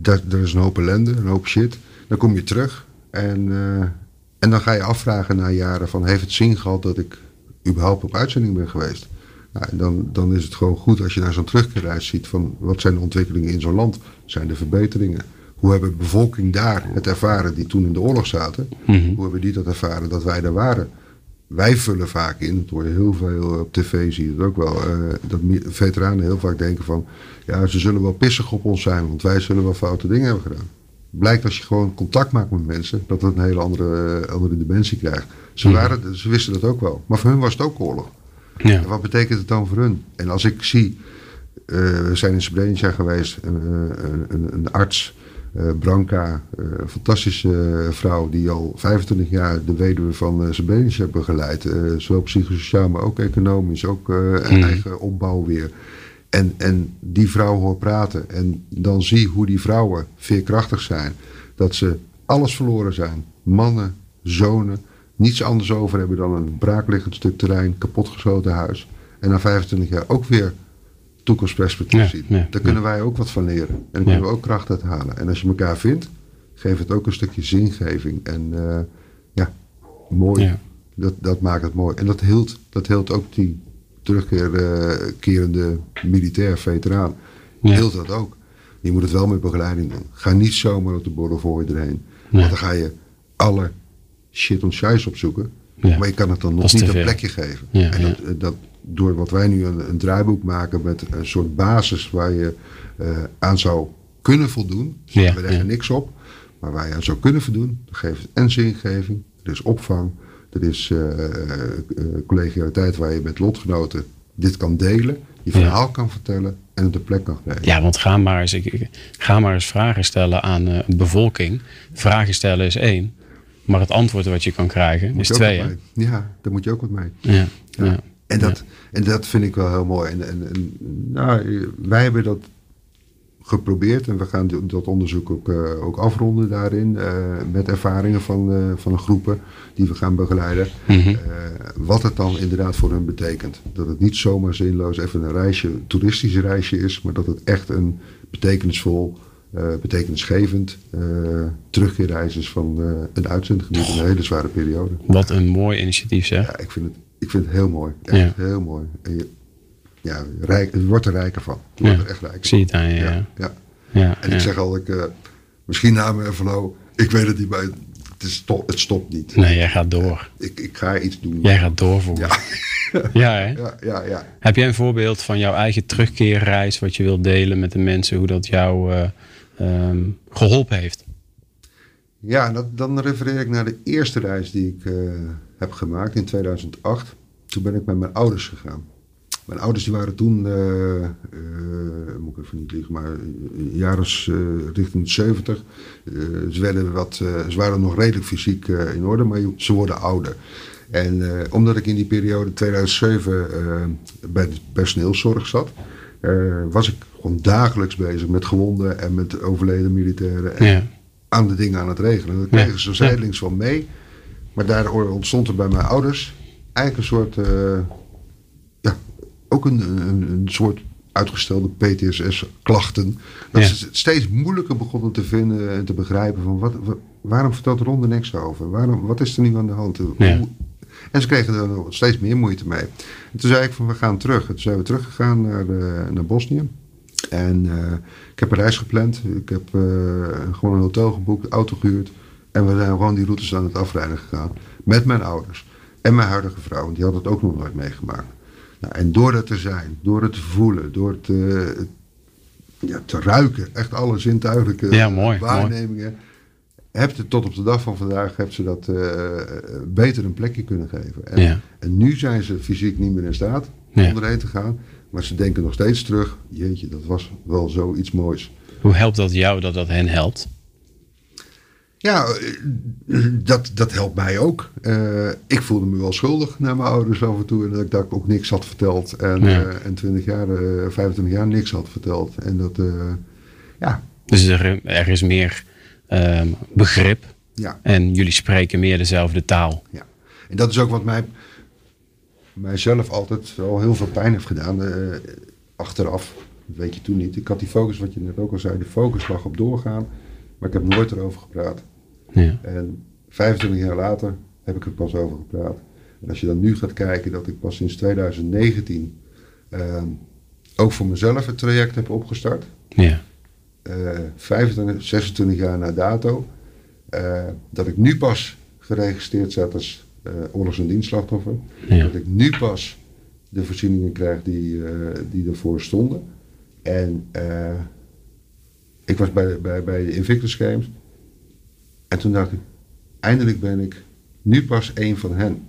daar, er is een hoop ellende, een hoop shit. Dan kom je terug en, en dan ga je afvragen na jaren van... heeft het zin gehad dat ik überhaupt op uitzending ben geweest? Nou, dan, dan is het gewoon goed als je naar zo'n terugkeerreis ziet van... wat zijn de ontwikkelingen in zo'n land? Zijn er verbeteringen? Hoe hebben de bevolking daar het ervaren die toen in de oorlog zaten? Mhm. Hoe hebben die dat ervaren dat wij daar waren? wij vullen vaak in, het hoor je heel veel op tv, zie je het ook wel, uh, dat veteranen heel vaak denken van, ja, ze zullen wel pissig op ons zijn, want wij zullen wel foute dingen hebben gedaan. Blijkt als je gewoon contact maakt met mensen, dat het een hele andere, uh, andere dimensie krijgt. Ze, Mhm. waren, ze wisten dat ook wel, maar voor hun was het ook oorlog. Ja. En wat betekent het dan voor hun? En als ik zie, uh, we zijn in Srebrenica geweest, een, een, een arts, uh, Branka, uh, een fantastische vrouw die al 25 jaar de weduwe van uh, Srebrenica heeft begeleid. zowel psychosociaal, maar ook economisch, ook Hmm. eigen opbouw weer. En, en die vrouw hoor praten en dan zie hoe die vrouwen veerkrachtig zijn. Dat ze alles verloren zijn. Mannen, zonen, niets anders over hebben dan een braakliggend stuk terrein, kapotgeschoten huis. En na 25 jaar ook weer toekomstperspectief Ja, zien. ja, Daar kunnen wij ook wat van leren. En daar kunnen we ook kracht uit halen. En als je elkaar vindt, geeft het ook een stukje zingeving. En uh, ja, mooi. Dat, dat maakt het mooi. En dat hield, dat hield ook die terugkerende militair veteraan. Ja. Dat ook. Je moet het wel met begeleiding doen. Ga niet zomaar op de borrel voor je erheen. Nee. Want dan ga je alle shit en scheiß opzoeken. Ja. Maar je kan het dan nog niet een plekje geven. Ja, en dat, dat, door wat wij nu een, een draaiboek maken met een soort basis waar je uh, aan zou kunnen voldoen. We leggen niks op. Maar waar je aan zou kunnen voldoen. Dan geeft het en zingeving. Er is opvang. Er is uh, uh, collegialiteit waar je met lotgenoten dit kan delen. Je verhaal kan vertellen. En het de plek kan geven. Ja, want ga maar eens, ik, ga maar eens vragen stellen aan eh, de bevolking. Vragen stellen is één. Maar het antwoord wat je kan krijgen Moet is twee. Ja, daar moet je ook wat mee. Ja, Ja. ja. En, dat, en dat vind ik wel heel mooi. En, en, en, nou, wij hebben dat geprobeerd en we gaan dat onderzoek ook, eh, ook afronden daarin. eh, met ervaringen van, eh, van groepen die we gaan begeleiden. Mhm. Wat het dan inderdaad voor hun betekent. Dat het niet zomaar zinloos even een reisje, een toeristisch reisje is, maar dat het echt een betekenisvol, betekenisgevend terugkeerreis is van een uitzendgebied in een hele zware periode. Wat een mooi initiatief zeg. Ja, ik vind het, ik vind het heel mooi. Echt heel mooi. En je, ja, rijk, je wordt er rijker van. Je wordt Ja, er echt rijker zie het van. aan je, Ja, ja. ja. En ik zeg al, ik, eh, misschien na van nou, ik weet het niet, maar het, is to- het stopt niet. Nee, jij gaat door. Ik, ik ga iets doen. Jij gaat doorvoeren. Ja, *laughs* Ja, hè? ja, ja, ja. Heb jij een voorbeeld van jouw eigen terugkeerreis, wat je wilt delen met de mensen, hoe dat jou ehm, geholpen heeft? Ja, dat, dan refereer ik naar de eerste reis die ik eh, heb gemaakt in 2008. Toen ben ik met mijn ouders gegaan. Mijn ouders die waren toen, eh, eh, moet ik even niet liegen, maar jaar als, eh, richting de 70. Eh, ze, werden wat, ze waren nog redelijk fysiek in orde, maar ze worden ouder. En omdat ik in die periode 2007 eh, bij de personeelszorg zat, was ik gewoon dagelijks bezig met gewonden en met overleden militairen. En Ja. aan de dingen aan het regelen. Dat Ja. kregen ze zijdelings van mee. Maar daardoor ontstond er bij mijn ouders eigenlijk een soort, ook een, een, een soort uitgestelde PTSS-klachten. Dat Ja. ze het steeds moeilijker begonnen te vinden en te begrijpen van wat, wa- waarom vertelt Ron er niks over? Waarom, wat is er nu aan de hand? Ja. Hoe- en ze kregen er nog steeds meer moeite mee. En toen zei ik van we gaan terug. En toen zijn we teruggegaan naar, eh, naar Bosnië. En eh, ik heb een reis gepland. Ik heb eh, gewoon een hotel geboekt, auto gehuurd. En we zijn gewoon die routes aan het afrijden gegaan. Met mijn ouders. En mijn huidige vrouw. Want die had het ook nog nooit meegemaakt. Nou, en door dat te zijn, door het te voelen, door het eh, ja, te ruiken. Echt alle zintuigelijke Ja, mooi, waarnemingen. Hebt het tot op de dag van vandaag heeft ze dat eh, beter een plekje kunnen geven. En, Ja. en nu zijn ze fysiek niet meer in staat om erheen te gaan. Maar ze denken nog steeds terug. Jeetje, dat was wel zoiets moois. Hoe helpt dat jou dat dat hen helpt? Ja, eh, dat, dat helpt mij ook. Eh, ik voelde me wel schuldig naar mijn ouders af en toe. En dat ik, dat ik ook niks had verteld. En, Ja. eh, en 20 jaar, eh 25 jaar niks had verteld. En dat, ja, Dus er, er is meer ehm, begrip ja, en jullie spreken meer dezelfde taal. ja. En dat is ook wat mij mijzelf altijd wel heel veel pijn heeft gedaan. achteraf, dat weet je toen niet. Ik had die focus, wat je net ook al zei, de focus lag op doorgaan. Maar ik heb nooit erover gepraat. Ja. En 25 jaar later heb ik er pas over gepraat. En als je dan nu gaat kijken dat ik pas sinds 2019 ehm, ook voor mezelf het traject heb opgestart. Ja. eh 25, 26 jaar na dato. eh, dat ik nu pas geregistreerd zat als eh, oorlogs- en dienstslachtoffer. Ja. Dat ik nu pas de voorzieningen krijg die, eh, die ervoor stonden. En eh, ik was bij, bij, bij de Invictus Games. En toen dacht ik, eindelijk ben ik nu pas één van hen.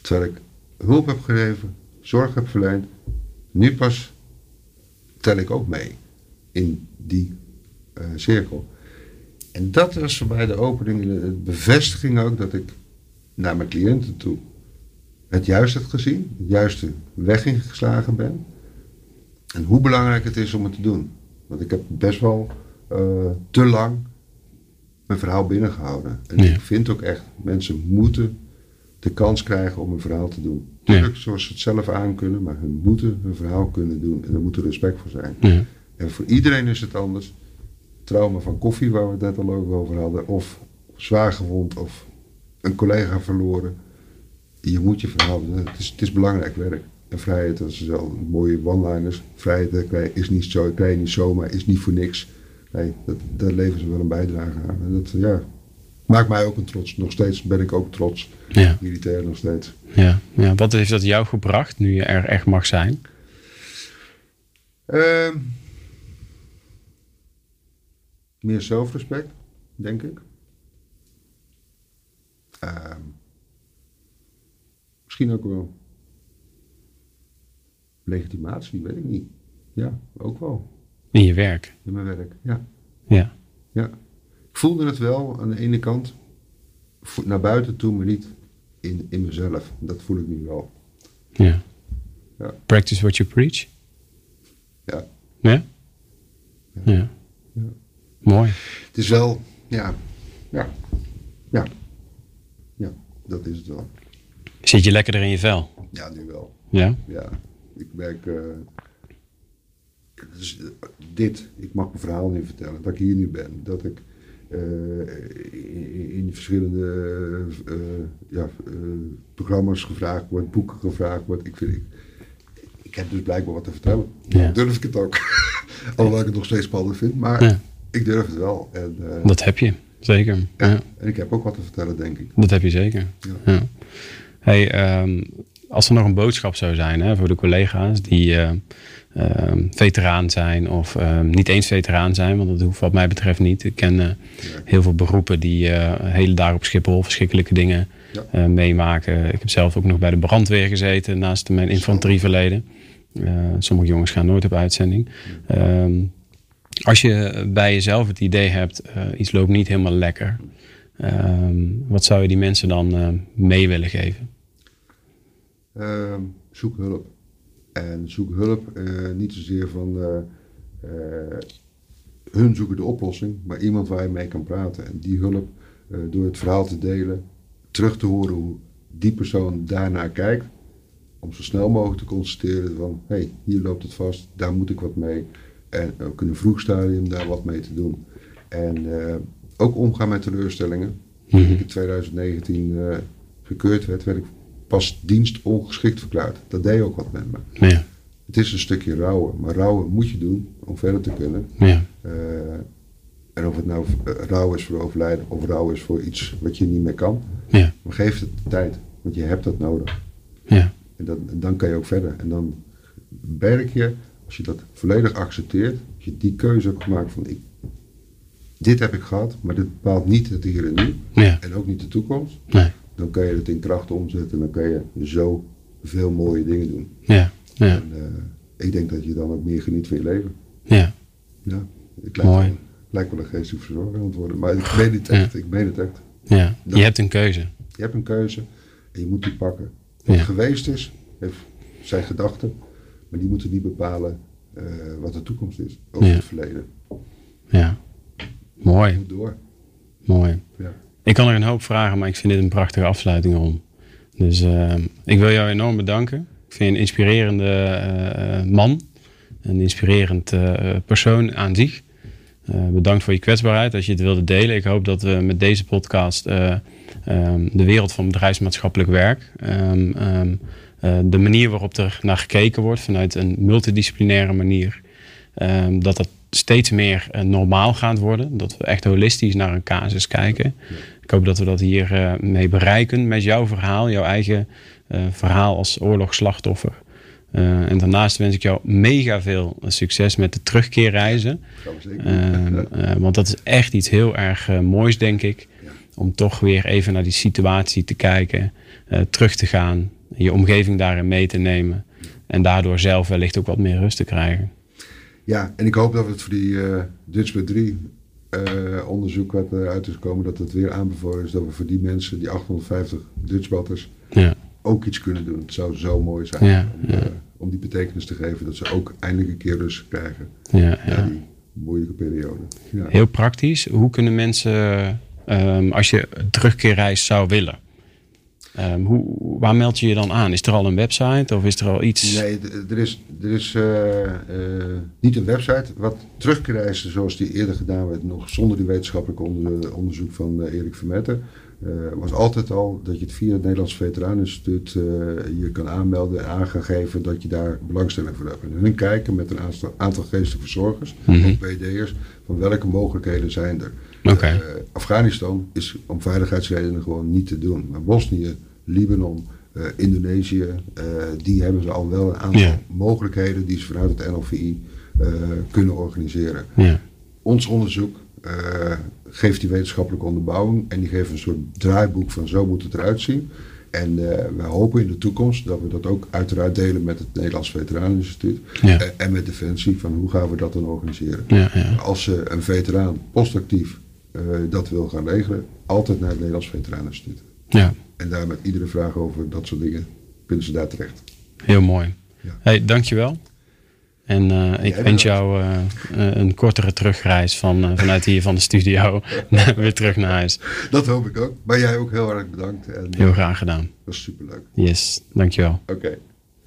Terwijl ik hulp heb gegeven, zorg heb verleend. Nu pas tel ik ook mee in die eh, cirkel. En dat was voor mij de opening, de bevestiging ook dat ik naar mijn cliënten toe het juist heb gezien, de juiste weg ingeslagen ben. En hoe belangrijk het is om het te doen. Want ik heb best wel eh, te lang mijn verhaal binnengehouden. En Ja. ik vind ook echt, mensen moeten de kans krijgen om een verhaal te doen. Ja. Tuurlijk, zoals ze het zelf aan kunnen, maar hun moeten hun verhaal kunnen doen. En er moet er respect voor zijn. Ja. En voor iedereen is het anders. Trauma van koffie, waar we het net al ook over hadden. Of zwaar gewond of een collega verloren. Je moet je verhaal doen. Het is, het is belangrijk werk. En vrijheid, dat is wel mooie one-liners. Vrijheid is niet zo, krijg je niet zomaar, is niet voor niks. Nee, dat, daar leveren ze wel een bijdrage aan. En dat ja, maakt mij ook een trots. Nog steeds ben ik ook trots. Ja. Militair nog steeds. Ja. ja. Wat heeft dat jou gebracht nu je er echt mag zijn? Ehm, meer zelfrespect, denk ik. Ehm, misschien ook wel legitimatie, weet ik niet. Ja, ook wel. In je werk. In mijn werk, ja. Ja. ja. Ik voelde het wel aan de ene kant naar buiten toe, maar niet in, in mezelf. Dat voel ik nu wel. Ja. Ja. Practice what you preach. Ja. Ja? Ja. Ja. Mooi. Het is wel, ja, ja, ja, ja, dat is het wel. Zit je lekkerder in je vel? Ja, nu wel. Ja? Ja, ik merk, eh, dus, eh, dit, ik mag mijn verhaal nu vertellen, dat ik hier nu ben, dat ik eh, in, in verschillende ja, programma's gevraagd word, boeken gevraagd word. Ik, vind, ik, ik heb dus blijkbaar wat te vertellen. Ja. Durf ik het ook. *laughs* Alhoewel ik het nog steeds spannend vind, maar Ja. ik durf het wel. En, Dat heb je. Zeker. ja, en ik heb ook wat te vertellen, denk ik. Dat heb je zeker. Hey, ehm, als er nog een boodschap zou zijn hè, voor de collega's die ehm, veteraan zijn of ehm, niet eens veteraan zijn, want dat hoeft wat mij betreft niet. Ik ken eh, heel veel beroepen die eh, hele dagen op Schiphol verschrikkelijke dingen meemaken. Ik heb zelf ook nog bij de brandweer gezeten naast mijn infanterieverleden. Sommige jongens gaan nooit op uitzending. Ehm, als je bij jezelf het idee hebt, iets loopt niet helemaal lekker. Wat zou je die mensen dan mee willen geven? Ehm, zoek hulp. En zoek hulp eh, niet zozeer van eh, eh, hun zoeken de oplossing, maar iemand waar je mee kan praten. En die hulp door het verhaal te delen, terug te horen hoe die persoon daarnaar kijkt. Om zo snel mogelijk te constateren van, hé, hey, hier loopt het vast, daar moet ik wat mee. En ook in een vroeg stadium daar wat mee te doen. En ook omgaan met teleurstellingen. Toen ik in 2019 eh, gekeurd werd, werd ik pas dienst ongeschikt verklaard. Dat deed ook wat met me. Ja, Het is een stukje rouwen, maar rouwen moet je doen om verder te kunnen. ja, Eh, en of het nou eh, rouw is voor overlijden of rouw is voor iets wat je niet meer kan, ja, maar geef het de tijd, want je hebt dat nodig. ja, En, dat, en dan kan je ook verder. En dan werk je, als je dat volledig accepteert, als je die keuze hebt gemaakt van ik, dit heb ik gehad, maar dit bepaalt niet het hier en nu ja, en ook niet de toekomst, nee, dan kan je het in kracht omzetten en dan kan je zo veel mooie dingen doen. ja, ja, En eh, ik denk dat je dan ook meer geniet van je leven. ja, Ja, het lijkt, Mooi. Wel, lijkt wel een geestelijk verzorger aan het worden, maar ik meen het echt. Ik meen het echt. ja. Je hebt een keuze. Je hebt een keuze en je moet die pakken. Wat Ja. geweest is, heeft zijn gedachten, maar die moeten niet bepalen eh, wat de toekomst is. Over Ja. het verleden. Ja, mooi, moet door. mooi. Ja. Ik kan er een hoop vragen, maar ik vind dit een prachtige afsluiting om. Dus ik wil jou enorm bedanken. Ik vind je een inspirerende man. Een inspirerend persoon aan zich. bedankt voor je kwetsbaarheid dat je het wilde delen. Ik hoop dat we met deze podcast ehm, de wereld van bedrijfsmaatschappelijk werk... Ehm, ehm, de manier waarop er naar gekeken wordt vanuit een multidisciplinaire manier... dat dat steeds meer uh, normaal gaat worden. Dat we echt holistisch naar een casus kijken. Ik hoop dat we dat hier uh, mee bereiken met jouw verhaal, jouw eigen uh, verhaal als oorlogsslachtoffer. en daarnaast wens ik jou mega veel succes met de terugkeerreizen. want dat is echt iets heel erg moois, denk ik. Om toch weer even naar die situatie te kijken, terug te gaan, je omgeving daarin mee te nemen. En daardoor zelf wellicht ook wat meer rust te krijgen. Ja, en ik hoop dat het voor die uh, Dutch 3 uh, onderzoek wat eruit is gekomen, dat het weer aanbevolen is dat we voor die mensen, die 850 Dutchbatters, ja. ook iets kunnen doen. Het zou zo mooi zijn ja, om, ja. Uh, om, die betekenis te geven dat ze ook eindelijk een keer rust krijgen ja, na die moeilijke periode. Heel praktisch, hoe kunnen mensen, um, als je terugkeerreis zou willen, Um, hoe, waar meld je je dan aan? Is er al een website of is er al iets? Nee, er is, er is uh, uh, niet een website. Wat terugreizen zoals die eerder gedaan werd, nog zonder die wetenschappelijk onder, onderzoek van uh, Erik Vermetter, was altijd al dat je het via het Nederlands Veteraneninstituut je kan aanmelden en aan gaan geven dat je daar belangstelling voor hebt. En hun kijken met een aantal, aantal geestelijke verzorgers, mm -hmm. ook BD'ers, van welke mogelijkheden zijn er. Okay. Afghanistan is om veiligheidsredenen gewoon niet te doen. Maar Bosnië, Libanon, uh, Indonesië, uh, die hebben ze al wel een aantal mogelijkheden die ze vanuit het NLVI uh, kunnen organiseren. Ons onderzoek geeft die wetenschappelijke onderbouwing en die geeft een soort draaiboek van zo moet het eruit zien. En we hopen in de toekomst dat we dat ook uiteraard delen met het Nederlands Veteraneninstituut Ja. en met Defensie van hoe gaan we dat dan organiseren. Ja, ja. Als een veteraan postactief dat wil gaan regelen, altijd naar het Nederlands Veteraneninstituut. ja, En daar met iedere vraag over dat soort dingen kunnen ze daar terecht. heel mooi. Ja. Hey, dankjewel. En eh, ik Jij wens jou eh, eh, een kortere terugreis van, eh, vanuit hier van de studio *laughs* weer terug naar huis. Dat hoop ik ook. Maar jij ook heel erg bedankt. En Heel graag gedaan. dat was superleuk. Yes, dankjewel. Oké.